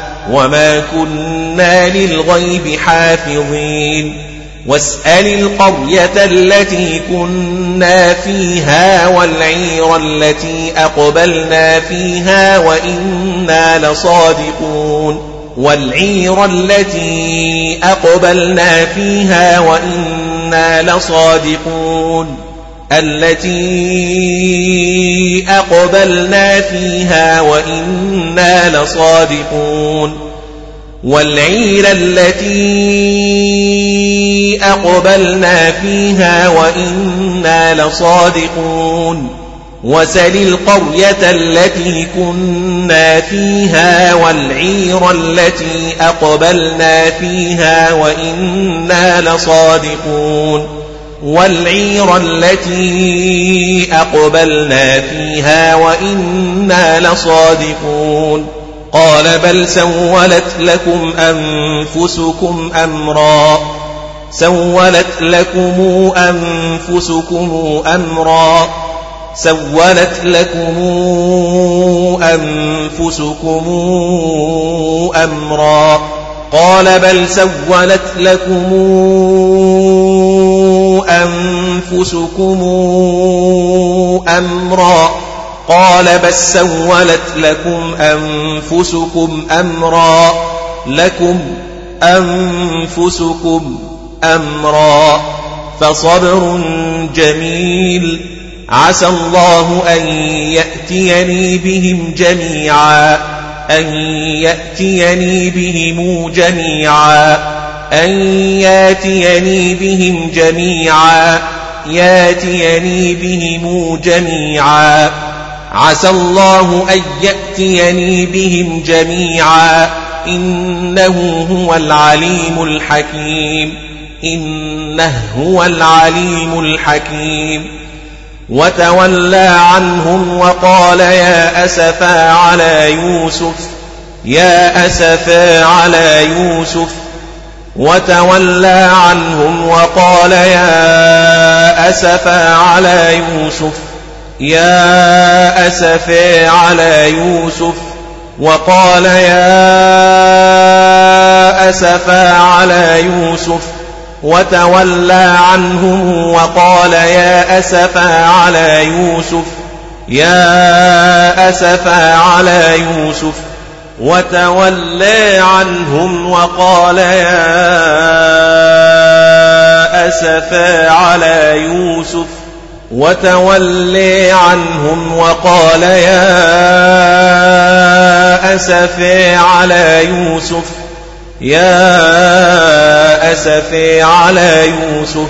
وما كنا للغيب حافظين واسأل القرية التي كنا فيها والعير التي أقبلنا فيها وإنا لصادقون والعير التي أقبلنا فيها وإنا لصادقون التي أقبلنا فيها وإنا لصادقون. والعير التي أقبلنا فيها وإنا لصادقون. وسل القرية التي كنا فيها والعير التي أقبلنا فيها وإنا لصادقون. والعير التي أقبلنا فيها وإنا لصادقون. قال بل سولت لكم أنفسكم أمرا. سولت لكم أنفسكم أمرا. سولت لكم أنفسكم أمرا. قال بل سولت لكم أنفسكم أمرا قال بل سولت لكم أنفسكم أمرا لكم أنفسكم أمرا فصبر جميل عسى الله أن يأتيني بهم جميعا أن يأتيني بهم جميعا أن ياتيني بهم جميعا ياتيني بهم جميعا. عسى الله أن يأتيني بهم جميعا. إنه هو العليم الحكيم. إنه هو العليم الحكيم. وتولى عنهم وقال يا أسفا على يوسف يا أسفا على يوسف وتولى عنهم وقال يا أسفا على يوسف يا أسفا على يوسف وقال يا أسفا على يوسف وتولى عنهم وقال يا أسفا على يوسف يا أسفا على يوسف. وتولى عنهم وقال يا أسفا على يوسف وتولي عنهم وقال يا أسفا على يوسف يا أسفا على يوسف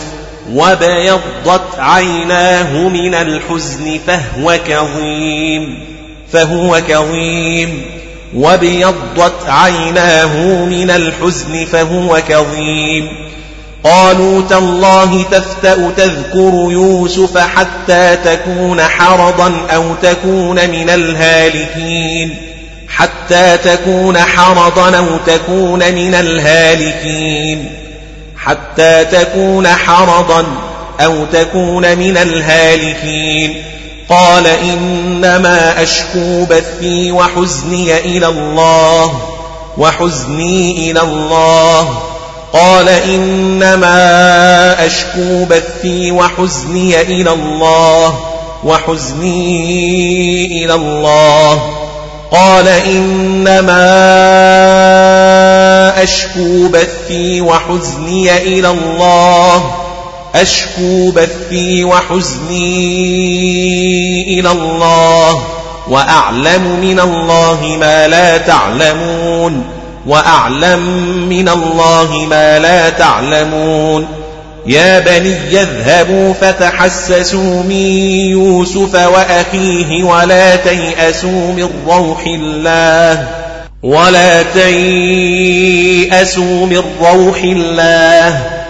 وبيضت عيناه من الحزن فهو كظيم فهو كظيم وبيضت عيناه من الحزن فهو كظيم قالوا تالله تفتأ تذكر يوسف حتى تكون حرضا أو تكون من الهالكين حتى تكون حرضا أو تكون من الهالكين حتى تكون حرضا أو تكون من الهالكين قال إنما أشكو بثي وحزني إلى الله وحزني إلى الله. قال إنما أشكو بثي وحزني إلى الله وحزني إلى الله. قال إنما أشكو بثي وحزني إلى الله أشكو بثي وحزني إلى الله وأعلم من الله ما لا تعلمون وأعلم من الله ما لا تعلمون يا بني اذهبوا فتحسسوا من يوسف وأخيه ولا تيأسوا من روح الله ولا تيأسوا من روح الله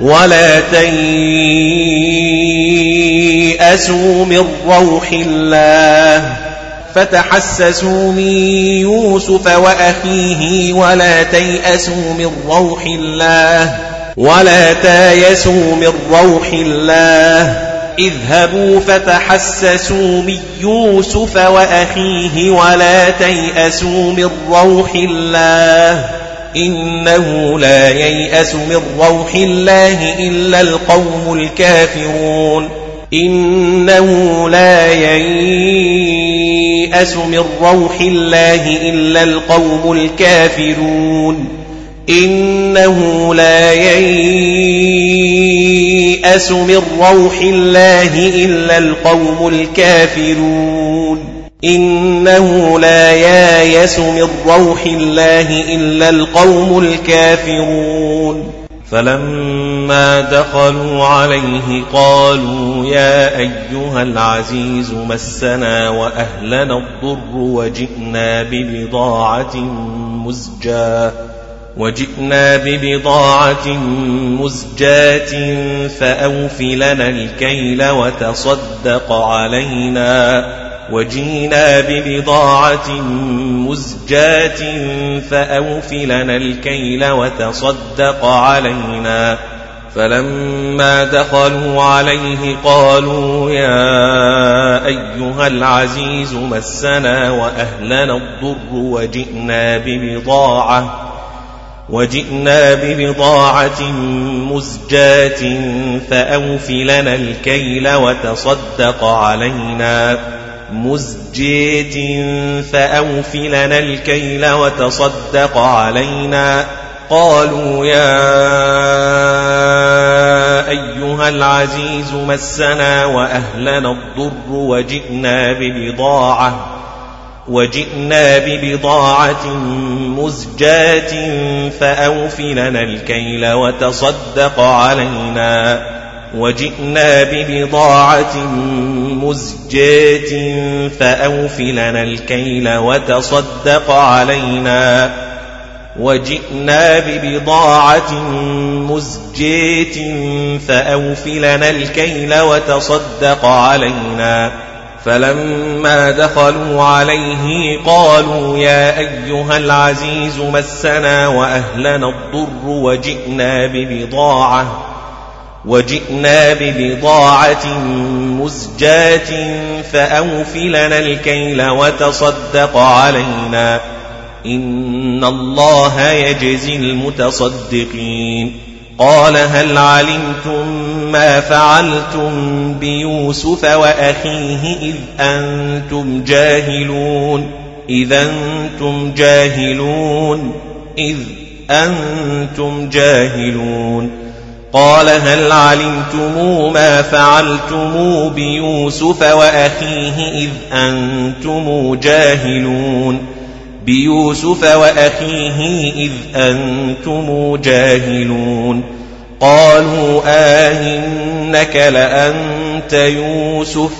ولا تيأسوا من روح الله فتحسسوا من يوسف وأخيه ولا تيأسوا من روح الله ولا تايسوا من روح الله اذهبوا فتحسسوا من يوسف وأخيه ولا تيأسوا من روح الله إنه لا ييأس من روح الله إلا القوم الكافرون. إنه لا ييأس من روح الله إلا القوم الكافرون. إنه لا ييأس من روح الله إلا القوم الكافرون. إنه لا يايس من روح الله إلا القوم الكافرون. فلما دخلوا عليه قالوا يا أيها العزيز مسنا وأهلنا الضر وجئنا ببضاعة مزجاة وجئنا ببضاعة مزجاة فأوف لنا الكيل وتصدق علينا. وجينا ببضاعة مزجاة فأوف لنا الكيل وتصدق علينا. فلما دخلوا عليه قالوا يا أيها العزيز مسنا وأهلنا الضر وجئنا ببضاعة وجئنا ببضاعة مزجاة فأوف لنا الكيل وتصدق علينا. مزجيت فأوف لنا الكيل وتصدق علينا. قالوا يا أيها العزيز مسنا وأهلنا الضر وجئنا ببضاعة وجئنا ببضاعة مزجاة فأوف لنا الكيل وتصدق علينا. وجئنا ببضاعة مزجاة فأوف لنا الكيل وتصدق علينا. وجئنا ببضاعة مزجاة فأوف لنا الكيل وتصدق علينا. فلما دخلوا عليه قالوا يا أيها العزيز مسنا وأهلنا الضر وجئنا ببضاعة وجئنا ببضاعة مزجاة فأوفلنا الكيل وتصدق علينا. إن الله يجزي المتصدقين. قال هل علمتم ما فعلتم بيوسف وأخيه إذ أنتم جاهلون؟ إذ أنتم جاهلون إذ أنتم جاهلون. قال هل علمتم ما فعلتم بيوسف وأخيه إذ أنتم جاهلون؟ بيوسف وأخيه إذ أنتم جاهلون. قالوا آهنك لأنت يوسف؟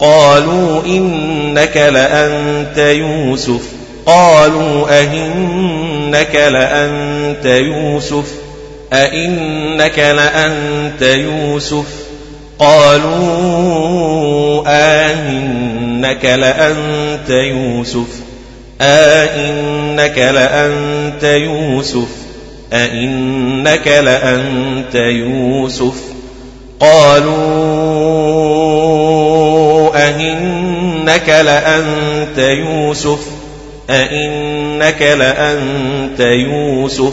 قالوا إنك لأنت يوسف. قالوا أهنك لأنت يوسف؟ أئنك لأنت يوسف؟ قالوا آهنك لأنت يوسف. أئنك لأنت يوسف. أئنك لأنت يوسف. قالوا أئنك لأنت يوسف. أئنك لأنت يوسف.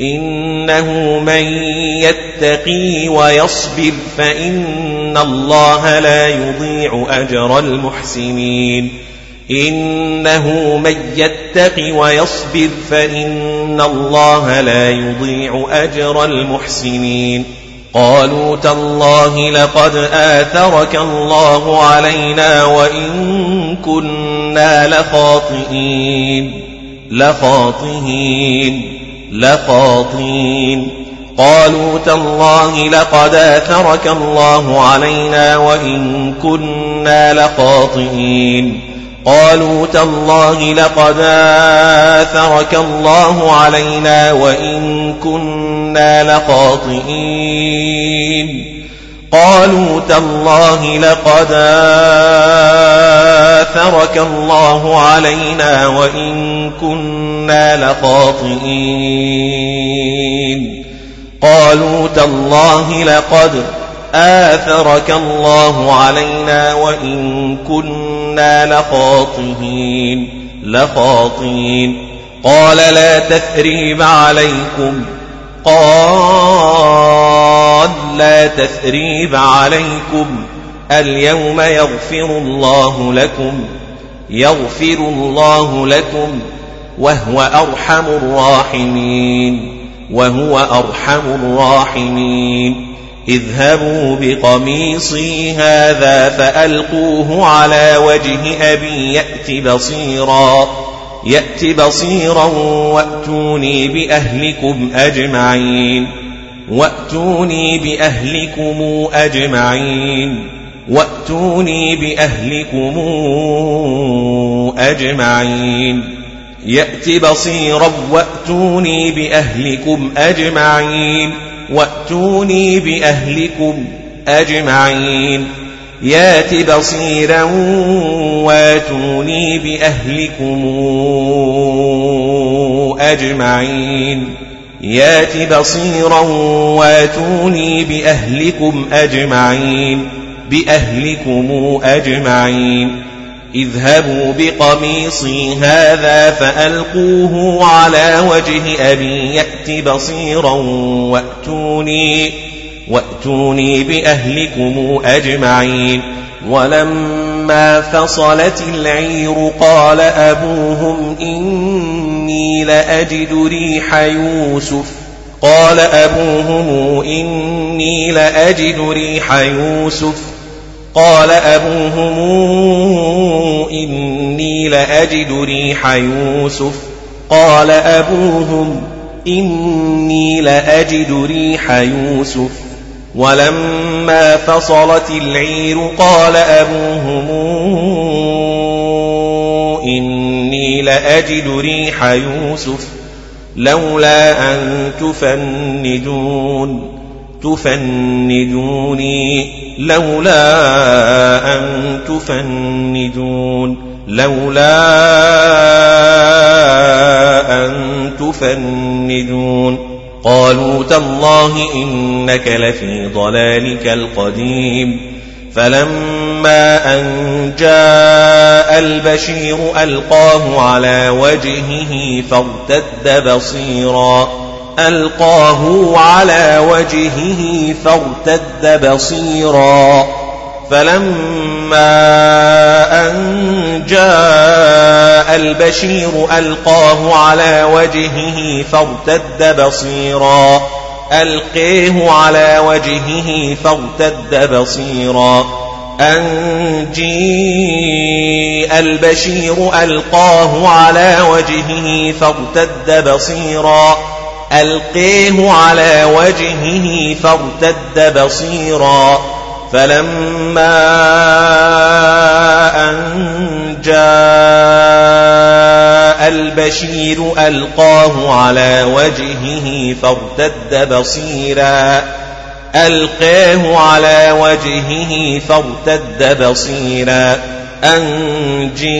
إنه من يتقي ويصبر فإن الله لا يضيع أجر المحسنين. إنه من يتق ويصبر فإن الله لا يضيع أجر المحسنين. قالوا تالله لقد آثرك الله علينا وإن كنا لخاطئين. لخاطئين. لخاطئين قالوا تالله لقد آثرك الله علينا وإن كنا لخاطئين قالوا تالله لقد آثرك الله علينا وإن كنا لخاطئين قالوا تالله لقد آثرك الله علينا وإن كنا لخاطئين. قالوا تالله لقد آثرك الله علينا وإن كنا لخاطئين. لخاطئين. قال لا تثريب عليكم. قال لا تثريب عليكم اليوم يغفر الله لكم يغفر الله لكم وهو أرحم الراحمين وهو أرحم الراحمين. اذهبوا بقميصي هذا فألقوه على وجه أبي يأت بصيرا يأت بصيرا وأتوني بأهلكم أجمعين. وأتوني بأهلكم أجمعين وأتوني بأهلكم أجمعين يأت بصيرا وأتوني بأهلكم أجمعين وأتوني بأهلكم أجمعين يات بصيرا واتوني بأهلكم أجمعين يات بصيرا واتوني بأهلكم أجمعين بأهلكم أجمعين اذهبوا بقميصي هذا فألقوه على وجه أبي يأت بصيرا وأتوني وأتوني بأهلكم أجمعين ولما فصلت العير قال أبوهم إني لأجد ريح يوسف. قال أبوهم إني لأجد ريح يوسف. قال أبوهم إني لأجد ريح يوسف. قال أبوهم إني لأجد ريح يوسف. ولما فصلت العير قال أبوهم لأجد ريح يوسف لولا أن تفندون تفندوني لولا أن تفندون لولا أن تفندون. قالوا تالله إنك لفي ضلالك القديم فلما أن جاء البشير ألقاه على وجهه فارتد بصيرا. ألقاه على وجهه فارتد بصيرا. فلما أن جاء البشير ألقاه على وجهه فارتد بصيرا. ألقيه على وجهه فارتد بصيرا. أن جيء البشير ألقاه على وجهه فارتد بصيرا. ألقيه على وجهه فارتد بصيرا. فلما أن جاء البشير ألقاه على وجهه فارتد بصيرا. ألقاه على وجهه فارتد بصيرا. أن جيء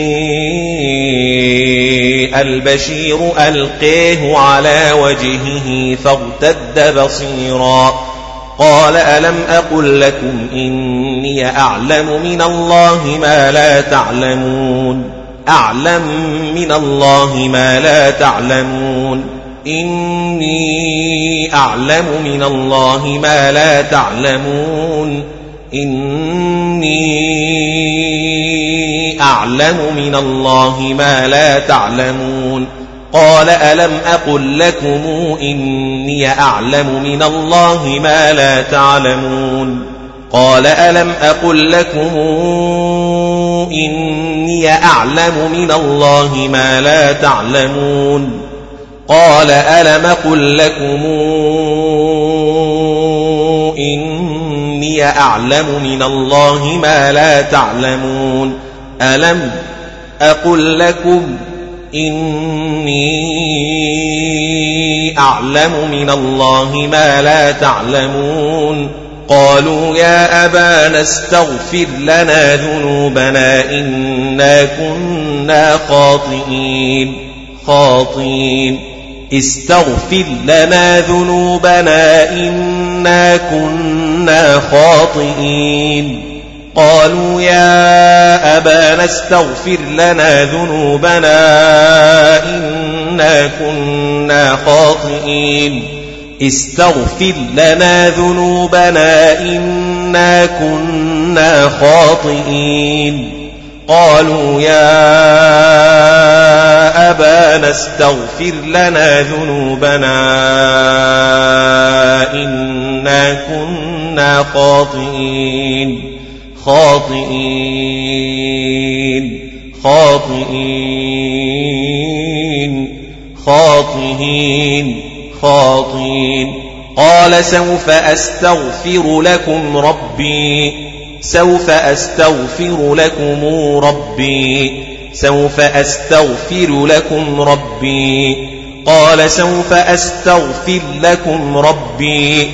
البشير ألقيه على وجهه فارتد بصيرا. قال ألم أقل لكم إني أعلم من الله ما لا تعلمون. أعلم من الله ما لا تعلمون. إني أعلم من الله ما لا تعلمون. إني أعلم من الله ما لا تعلمون. قال ألم أقل لكم إني أعلم من الله ما لا تعلمون. قال ألم أقل لكم إني أعلم من الله ما لا تعلمون. قال ألم أقل لكم إني أعلم من الله ما لا تعلمون ألم أقل لكم إني أعلم من الله ما لا تعلمون قالوا يا أبانا استغفر لنا ذنوبنا إنا كنا خاطئين خاطئين استغفر لنا ذنوبنا إنا كنا خاطئين. قالوا يا أبانا استغفر لنا ذنوبنا إنا كنا خاطئين. استغفر لنا ذنوبنا إنا كنا خاطئين. قالوا يا أبانا استغفر لنا ذنوبنا إنا كنا خاطئين. خاطئين. خاطئين. خاطئين. خاطئين. قال سوف أستغفر لكم ربي. سوف أستغفر لكم ربي. سوف أستغفر لكم ربي. قال سوف أستغفر لكم ربي.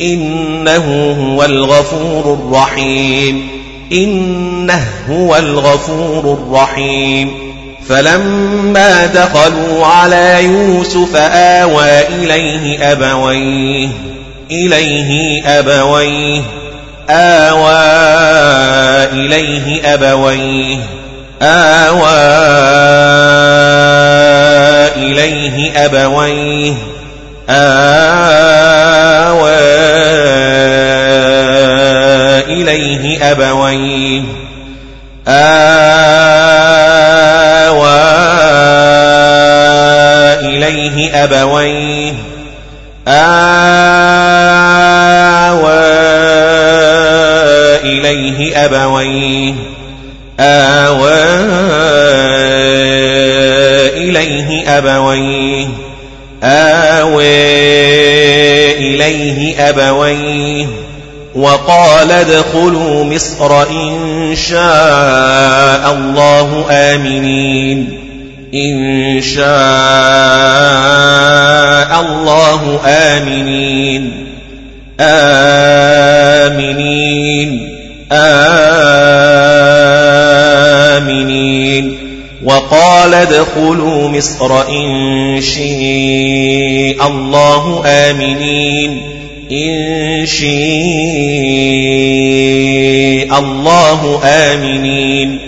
إنه هو الغفور الرحيم. إنه هو الغفور الرحيم. فلما دخلوا على يوسف آوى إليه أبويه. إليه أبويه. آوى إليه أبويه. آوى إليه أبويه. آوى إليه أبويه. آوى إليه أبويه. آوى إليه أبويه. آوى إليه أبويه. آوى أبويه. وقال ادخلوا مصر إن شاء الله آمنين. إن شاء الله آمنين. آمنين. آمنين. وقال ادخلوا مصر إن شاء الله آمنين. إن شاء الله آمنين.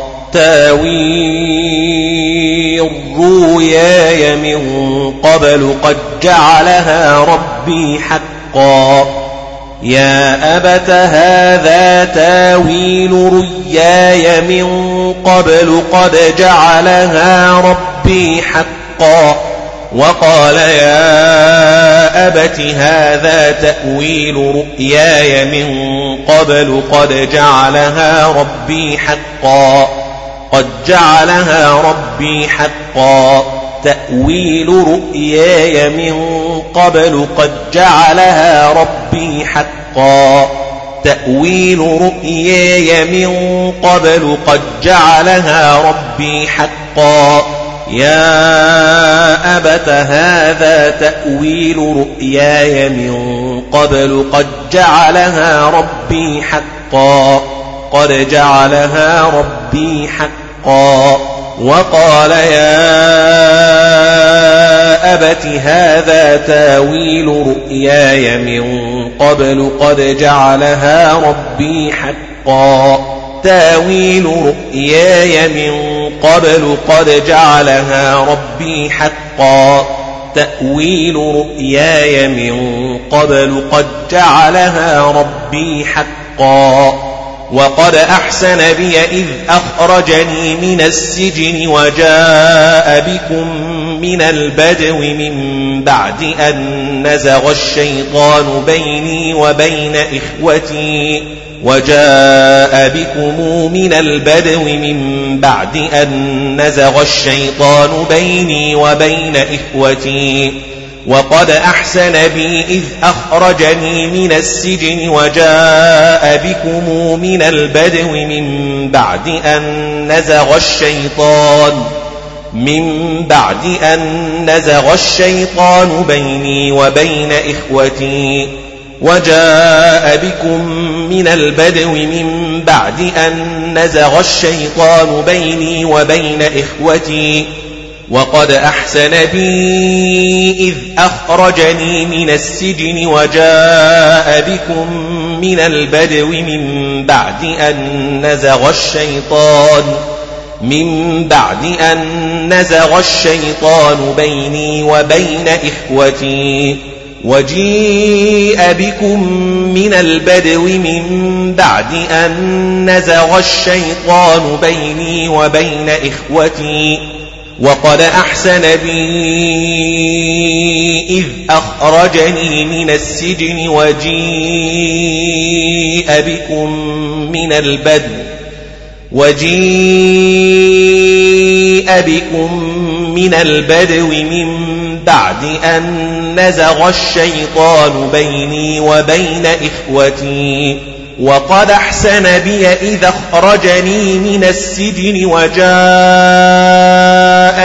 تاويل رؤياي من قبل قد جعلها ربي حقا. يا أبت هذا تاويل رياي من قبل قد جعلها ربي حقا. وقال يا أبت هذا تأويل رؤياي من قبل قد جعلها ربي حقا. قد جعلها ربي حقا تأويل رؤياي من قبل قد جعلها ربي حقا تأويل رؤياي من قبل قد جعلها ربي حقا يا أبت هذا تأويل رؤياي من قبل قد جعلها ربي حقا قد جعلها ربي حقا وقال يا أبت هذا تاويل رؤياي من قبل قد جعلها ربي حقا. تاويل رؤياي من قبل قد جعلها ربي حقا. تأويل رؤياي من قبل قد جعلها ربي حقا. وقد أحسن بي إذ أخرجني من السجن وجاء بكم من البدو من بعد أن نزغ الشيطان بيني وبين إخوتي وجاء بكم من البدو من بعد أن نزغ الشيطان بيني وبين إخوتي وقد أحسن بي إذ أخرجني من السجن وجاء بكم من البدو من بعد أن نزغ الشيطان من بعد أن نزغ الشيطان بيني وبين إخوتي وجاء بكم من البدو من بعد أن نزغ الشيطان بيني وبين إخوتي وقد أحسن بي إذ أخرجني من السجن وجاء بكم من البدو من بعد أن نزغ الشيطان من بعد أن نزغ الشيطان بيني وبين إخوتي وجيء بكم من البدو من بعد أن نزغ الشيطان بيني وبين إخوتي وقد أحسن بي إذ أخرجني من السجن وجيء بكم من البدو وجيء بكم من البدو من بعد أن نزغ الشيطان بيني وبين إخوتي وقد أحسن بي إذا أخرجني من السجن وجاء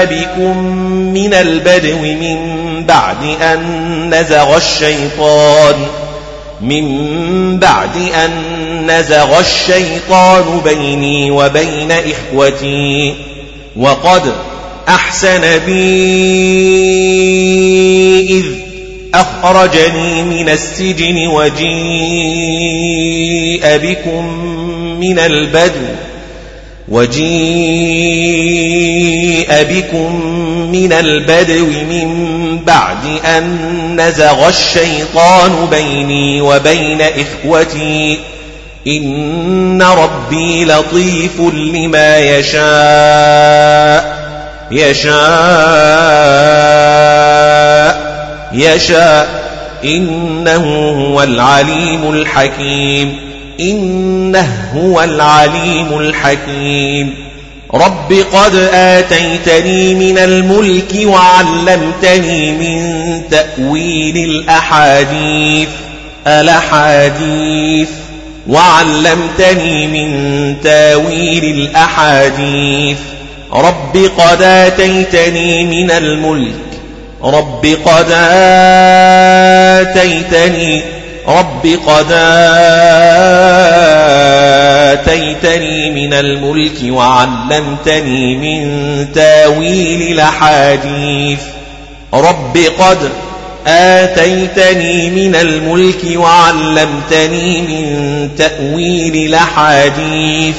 بكم من البدو من بعد أن نزغ الشيطان من بعد أن نزغ الشيطان بيني وبين إخوتي وقد أحسن بي إذ أخرجني من السجن وجيء بكم من البدو وجيء بكم من البدو من بعد أن نزغ الشيطان بيني وبين إخوتي. إن ربي لطيف لما يشاء. يشاء. يشاء إنه هو العليم الحكيم. إنه هو العليم الحكيم. رب قد آتيتني من الملك وعلمتني من تأويل الأحاديث. الأحاديث. وعلمتني من تأويل الأحاديث. رب قد آتيتني من الملك رب قد آتيتني رب قد آتيتني من الملك وعلمتني من تأويل الأحاديث. رب قد آتيتني من الملك وعلمتني من تأويل الأحاديث.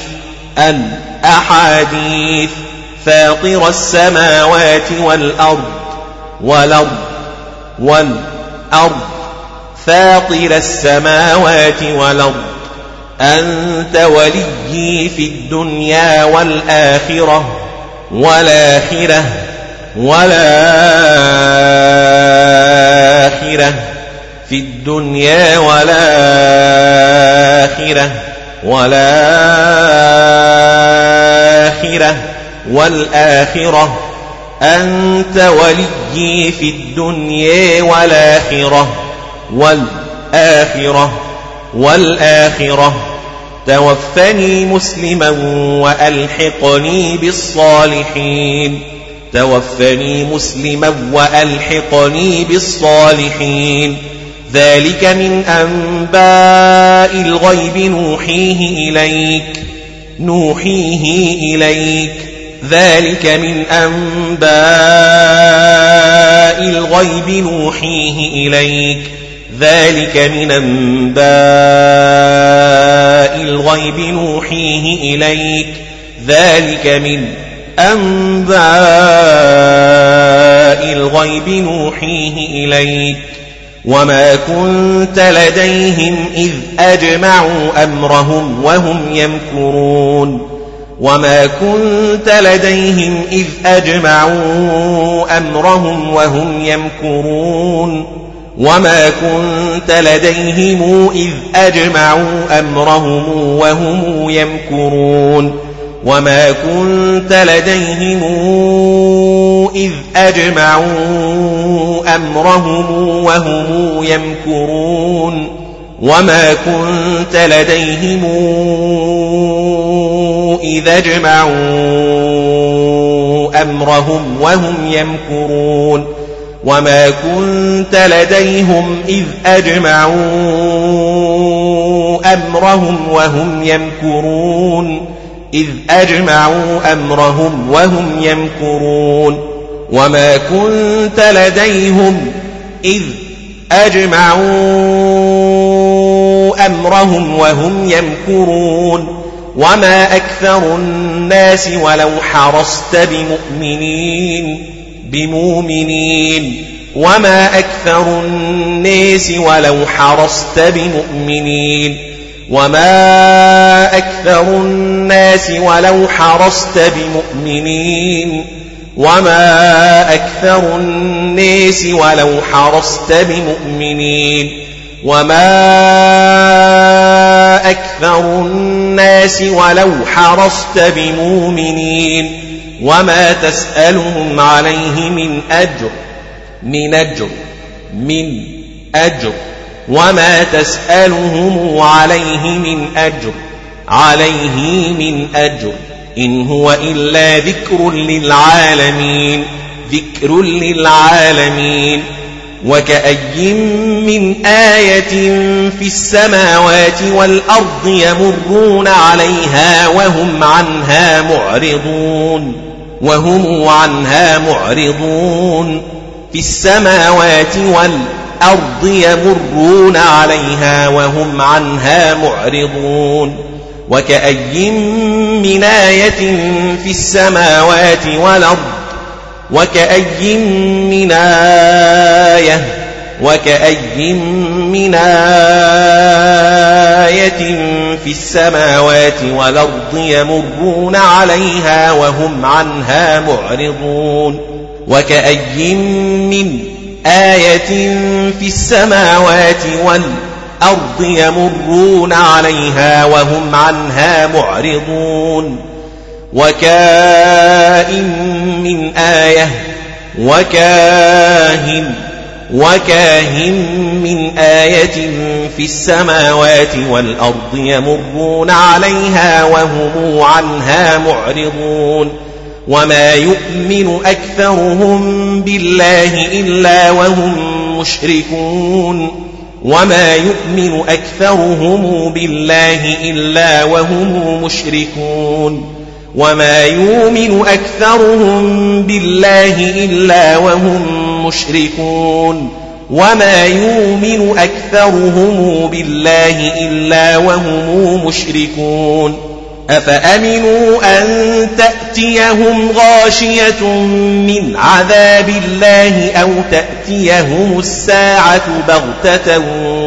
الأحاديث فاطر السماوات والأرض والأرض والأرض فاطر السماوات والأرض أنت وليي في الدنيا والآخرة والآخرة والآخرة في الدنيا والآخرة والآخرة والآخرة أنت وليي في الدنيا والآخرة والآخرة والآخرة. توفني مسلما وألحقني بالصالحين. توفني مسلما وألحقني بالصالحين. ذلك من أنباء الغيب نوحيه إليك نوحيه إليك. ذلك من أنباء الغيب نوحيه إليك. ذلك من أنباء الغيب نوحيه إليك. ذلك من أنباء الغيب نوحيه إليك. وما كنت لديهم إذ أجمعوا أمرهم وهم يمكرون. وما كنت لديهم إذ أجمعوا أمرهم وهم يمكرون وما كنت لديهم إذ أجمعوا أمرهم وهم يمكرون وما كنت لديهم إذ أجمعوا أمرهم وهم يمكرون وما كنت لديهم إذ أجمعوا أمرهم وهم يمكرون وما كنت لديهم إذ أجمعوا أمرهم وهم يمكرون إذ أجمعوا أمرهم وهم يمكرون وما كنت لديهم إذ أجمعوا أمرهم وهم يمكرون وما أكثر الناس ولو حرصت بمؤمنين بمؤمنين. وما أكثر الناس ولو حرصت بمؤمنين. وما أكثر الناس ولو حرصت بمؤمنين. وما أكثر الناس ولو حرصت بمؤمنين. وما أكثر الناس ولو حرصت بمؤمنين وما تسألهم عليه من أجر من أجر من أجر. وما تسألهم عليه من أجر عليه من أجر. إن هو إلا ذكر للعالمين ذكر للعالمين. وكأي من آية في السماوات والأرض يمرون عليها وهم عنها معرضون وهم عنها معرضون. في السماوات والأرض يمرون عليها وهم عنها معرضون. وكأي من آية في السماوات والأرض وكأي من آية وكأي من آية في السماوات والأرض يمرون عليها وهم عنها معرضون. وكأي من آية في السماوات والأرض يمرون عليها وهم عنها معرضون. وكائن من آية وكاهن وكاهن من آية في السماوات والأرض يمرون عليها وهم عنها معرضون. وما يؤمن أكثرهم بالله إلا وهم مشركون. وما يؤمن أكثرهم بالله إلا وهم مشركون. وما يؤمن أكثرهم بالله إلا وهم مشركون وما يؤمن أكثرهم بالله إلا وهم مشركون أفأمنوا أن تأتيهم غاشية من عذاب الله أو تأتيهم الساعة بغتة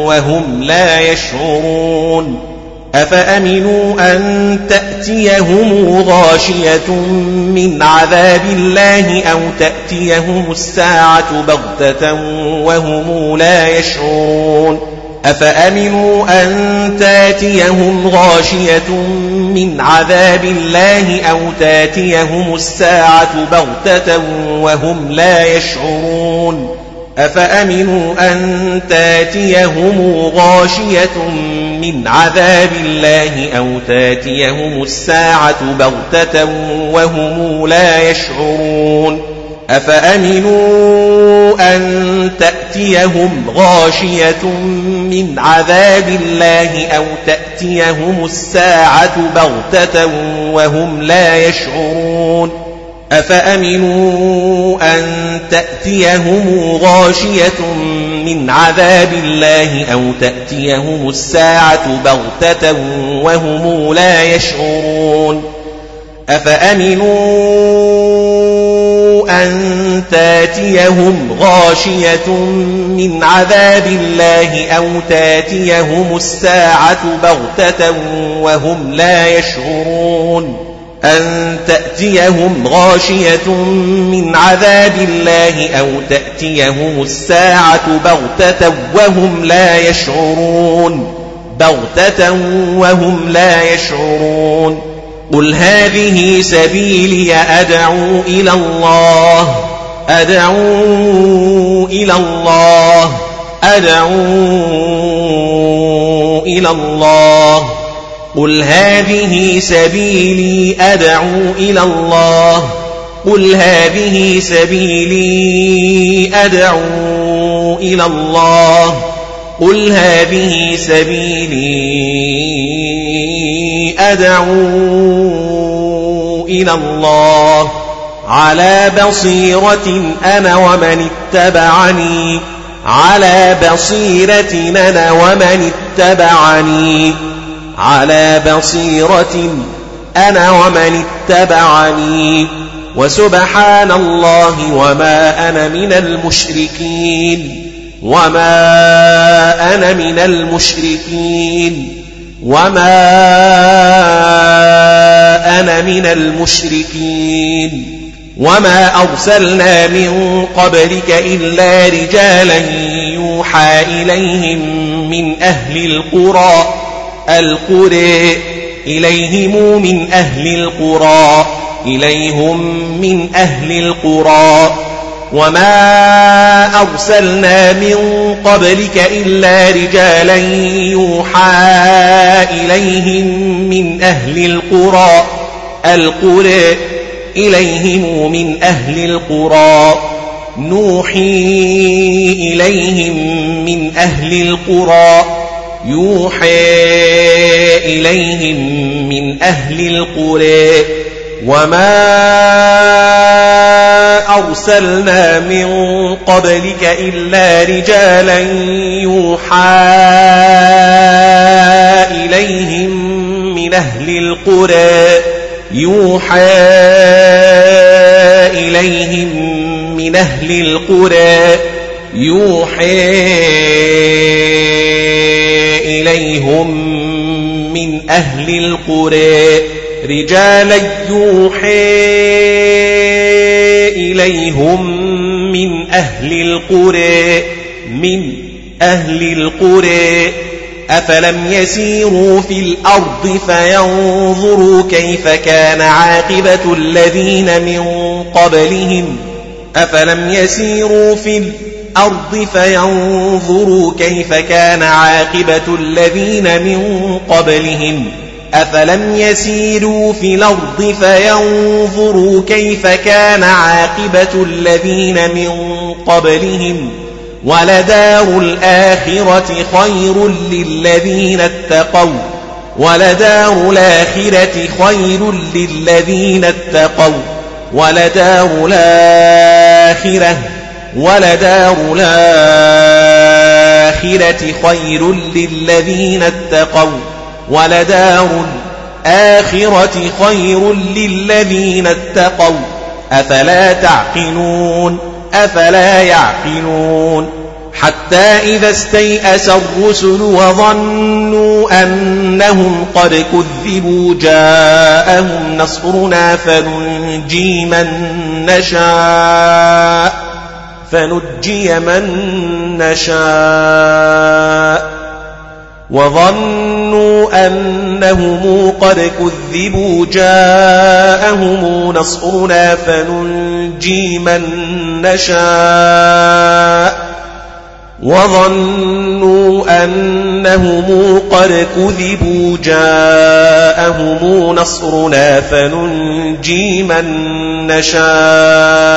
وهم لا يشعرون أفأمنوا أن تأتيهم غاشية من عذاب الله أو تأتيهم الساعة بغتة وهم لا يشعرون أفأمنوا أن تاتيهم غاشية من عذاب الله أو تاتيهم الساعة بغتة وهم لا يشعرون أفأمنوا أن تاتيهم غاشية من عذاب الله أو تاتيهم الساعة بغتة وهم لا يشعرون أفأمنوا أن تأتيهم غاشية من عذاب الله أو تأتيهم الساعة بغتة وهم لا يشعرون أفأمنوا أن تأتيهم غاشية من عذاب الله أو تأتيهم الساعة بغتة وهم لا يشعرون أفأمنوا أن تأتيهم غاشية من عذاب الله أو تأتيهم الساعة بغتة وهم لا يشعرون أن تأتيهم غاشية من عذاب الله أو تأتيهم الساعة بغتة وهم لا يشعرون. بغتة وهم لا يشعرون. قل هذه سبيلي أدعو إلى الله. أدعو إلى الله. أدعو إلى الله. قل هذه سبيلي أدعو إلى الله. قل هذه سبيلي أدعو إلى الله. قل هذه سبيلي أدعو إلى الله. على بصيرة أنا ومن اتبعني. على بصيرة أنا ومن اتبعني. على بصيرة أنا ومن اتبعني. وسبحان الله وما أنا من المشركين. وما أنا من المشركين. وما أنا من المشركين. وما أرسلنا من قبلك إلا رجالا يوحى إليهم من أهل القرى. القرى إليهم من أهل القرى إليهم من أهل القرى. وما أرسلنا من قبلك إلا رجالا يوحى إليهم من أهل القرى. القرى إليهم من أهل القرى. نوحي إليهم من أهل القرى. يوحى إليهم من أهل القرى وما أرسلنا من قبلك إلا رجالا يوحى إليهم من أهل القرى يوحى إليهم من أهل القرى يوحى إليهم من أهل القرى رجالا يوحى إليهم من أهل القرى من أهل القرى. أفلم يسيروا في الأرض فينظروا كيف كان عاقبة الذين من قبلهم؟ أفلم يسيروا في الأرض فينظروا كيف كان عاقبة الذين من قبلهم. أفلم يسيروا في الأرض فينظروا كيف كان عاقبة الذين من قبلهم. ولدار الآخرة خير للذين اتقوا. ولدار الآخرة خير للذين اتقوا. ولدار الآخرة ولدار الآخرة خير للذين اتقوا ولدار الآخرة خير للذين اتقوا. أفلا تعقلون؟ أفلا يعقلون؟ حتى إذا استيأس الرسل وظنوا أنهم قد كذبوا جاءهم نصرنا فننجي من نشاء. فنجي من نشاء وظنوا أنهم قد كذبوا جاءهم نصرنا فننجي من نشاء وظنوا أنهم قد كذبوا جاءهم نصرنا فننجي من نشاء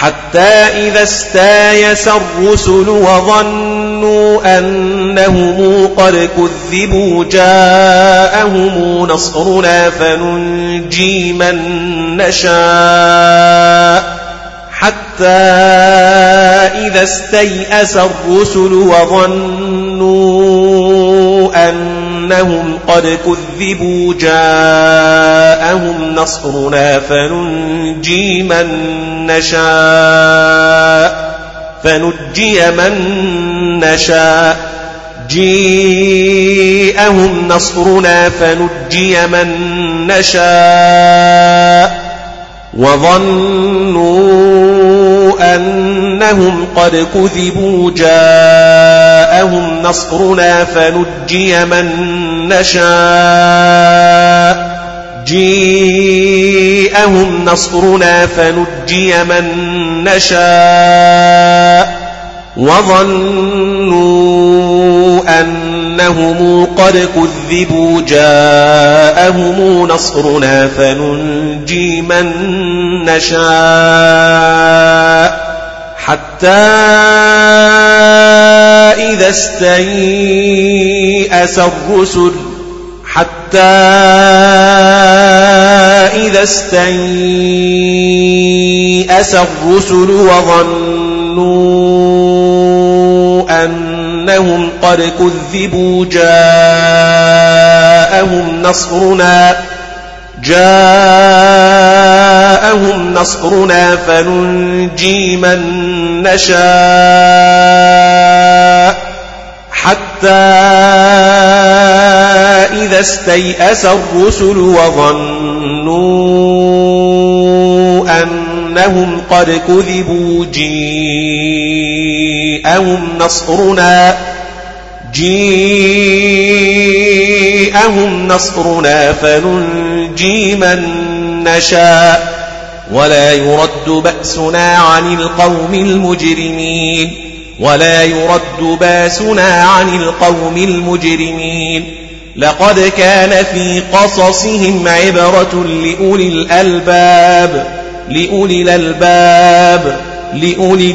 حتى إذا استايس الرسل وظنوا أنهم قد كذبوا جاءهم نصرنا فننجي من نشاء. حتى إذا استيأس الرسل وظنوا أنهم قد كذبوا جاءهم نصرنا فننجي من نشاء فنجي من نشاء جيءهم نصرنا فنجي من نشاء وظنوا أنهم قد كذبوا جاءهم نصرنا فنجي من نشاء. جيءهم نصرنا فنجي من نشاء. وظنوا أنهم قد كذبوا جاءهم نصرنا فننجي من نشاء حتى إذا استيأس الرسل حتى إذا استيأس الرسل وظنوا أنهم قد كذبوا جاءهم نصرنا جاءهم نصرنا فننجي من نشاء حتى إذا استيأس الرسل وظنوا أنهم قد كذبوا جيءهم نصرنا. جيءهم نصرنا فننجي من نشاء. ولا يرد بأسنا عن القوم المجرمين. ولا يرد بأسنا عن القوم المجرمين. لقد كان في قصصهم عبرة لأولي الألباب. لأولي الألباب. لأولي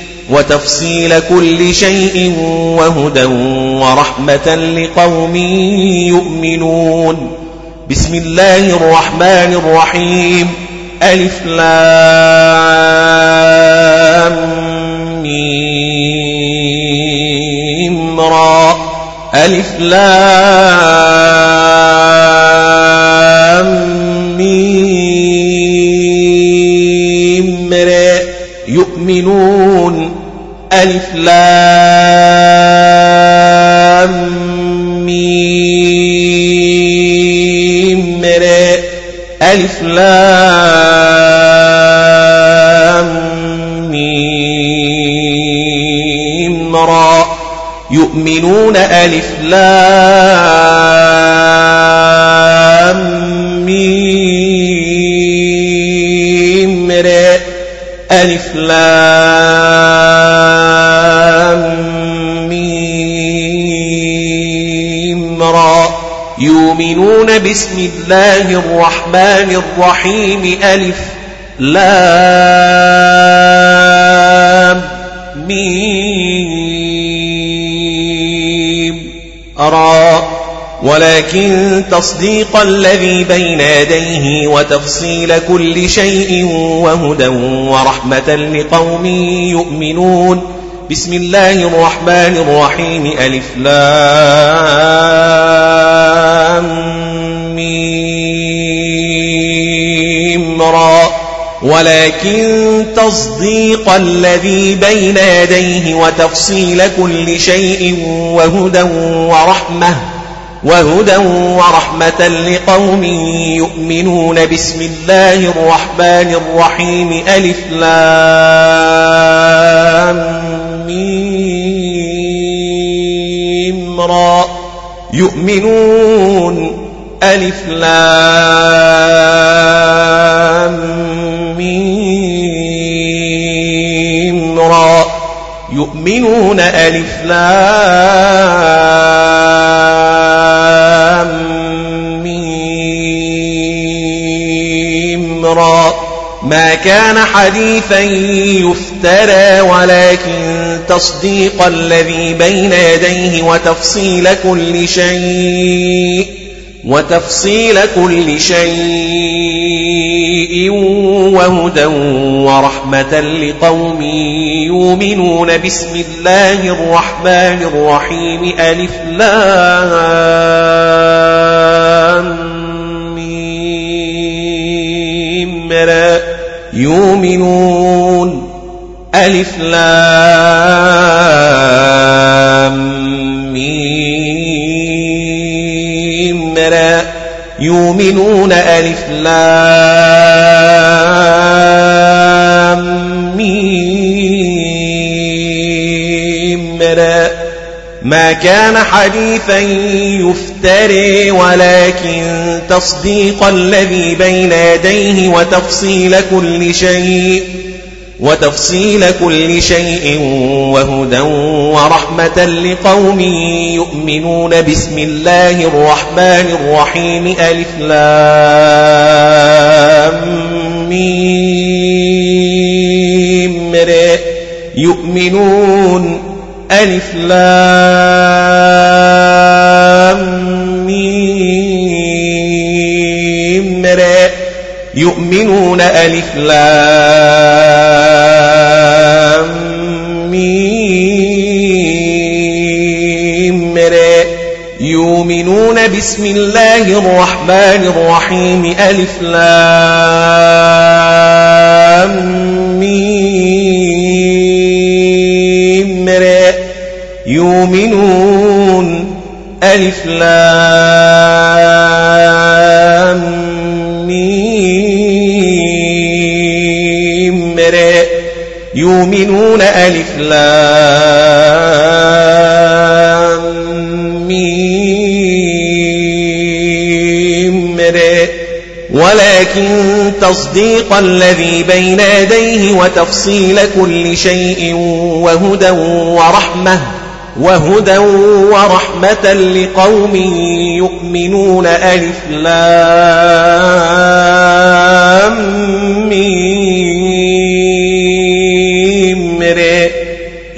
وتفصيل كل شيء وهدى ورحمة لقوم يؤمنون. بسم الله الرحمن الرحيم. ألف لام ميم را. ألف لام ميم را يؤمنون ألف لام ميم ألف لام ميم را. يؤمنون ألف لام ميم ألف لام ميم را. يؤمنون بسم الله الرحمن الرحيم. ألف لام ميم ولكن تصديق الذي بين يديه وتفصيل كل شيء وهدى ورحمة لقوم يؤمنون. بسم الله الرحمن الرحيم. ألف لام ولكن تصديق الذي بين يديه وتفصيل كل شيء وهدى ورحمة وهدى ورحمة لقوم يؤمنون بسم الله الرحمن الرحيم ألف لام ميم را يؤمنون ألف لام ميم را يؤمنون ألف لام را. ما كان حديثا يفترى ولكن تصديق الذي بين يديه وتفصيل كل شيء وتفصيل كل شيء وهدى ورحمة لقوم يؤمنون بسم الله الرحمن الرحيم. ألف لام ميم. را يؤمنون. ألف لام ميم. را يؤمنون ألف لام ميم. ما كان حديثا يفتري ولكن تصديق الذي بين يديه وتفصيل كل شيء. وتفصيل كل شيء وهدى ورحمة لقوم يؤمنون بسم الله الرحمن الرحيم ألف لام يؤمنون ألف لام ميم يؤمنون ألف لام يؤمنون بسم الله الرحمن الرحيم ألف لام ميم يؤمنون ألف لام ميم يؤمنون ألف لام ولكن تصديق الذي بين يديه وتفصيل كل شيء وهدى ورحمة وهدى ورحمة لقوم يؤمنون ألف لام ميم.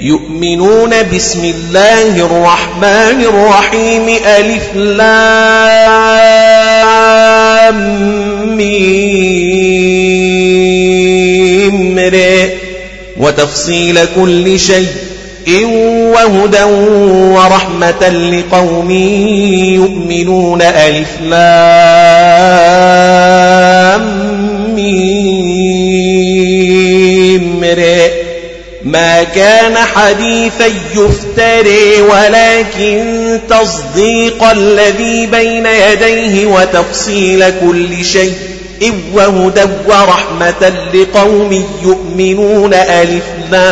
يؤمنون بسم الله الرحمن الرحيم ألف لام ميم وتفصيل كل شيء وهدى ورحمة لقوم يؤمنون ألف لام ما كان حديثا يفتري ولكن تصديق الذي بين يديه وتفصيل كل شيء. وهدى ورحمة لقوم يؤمنون ألف لام.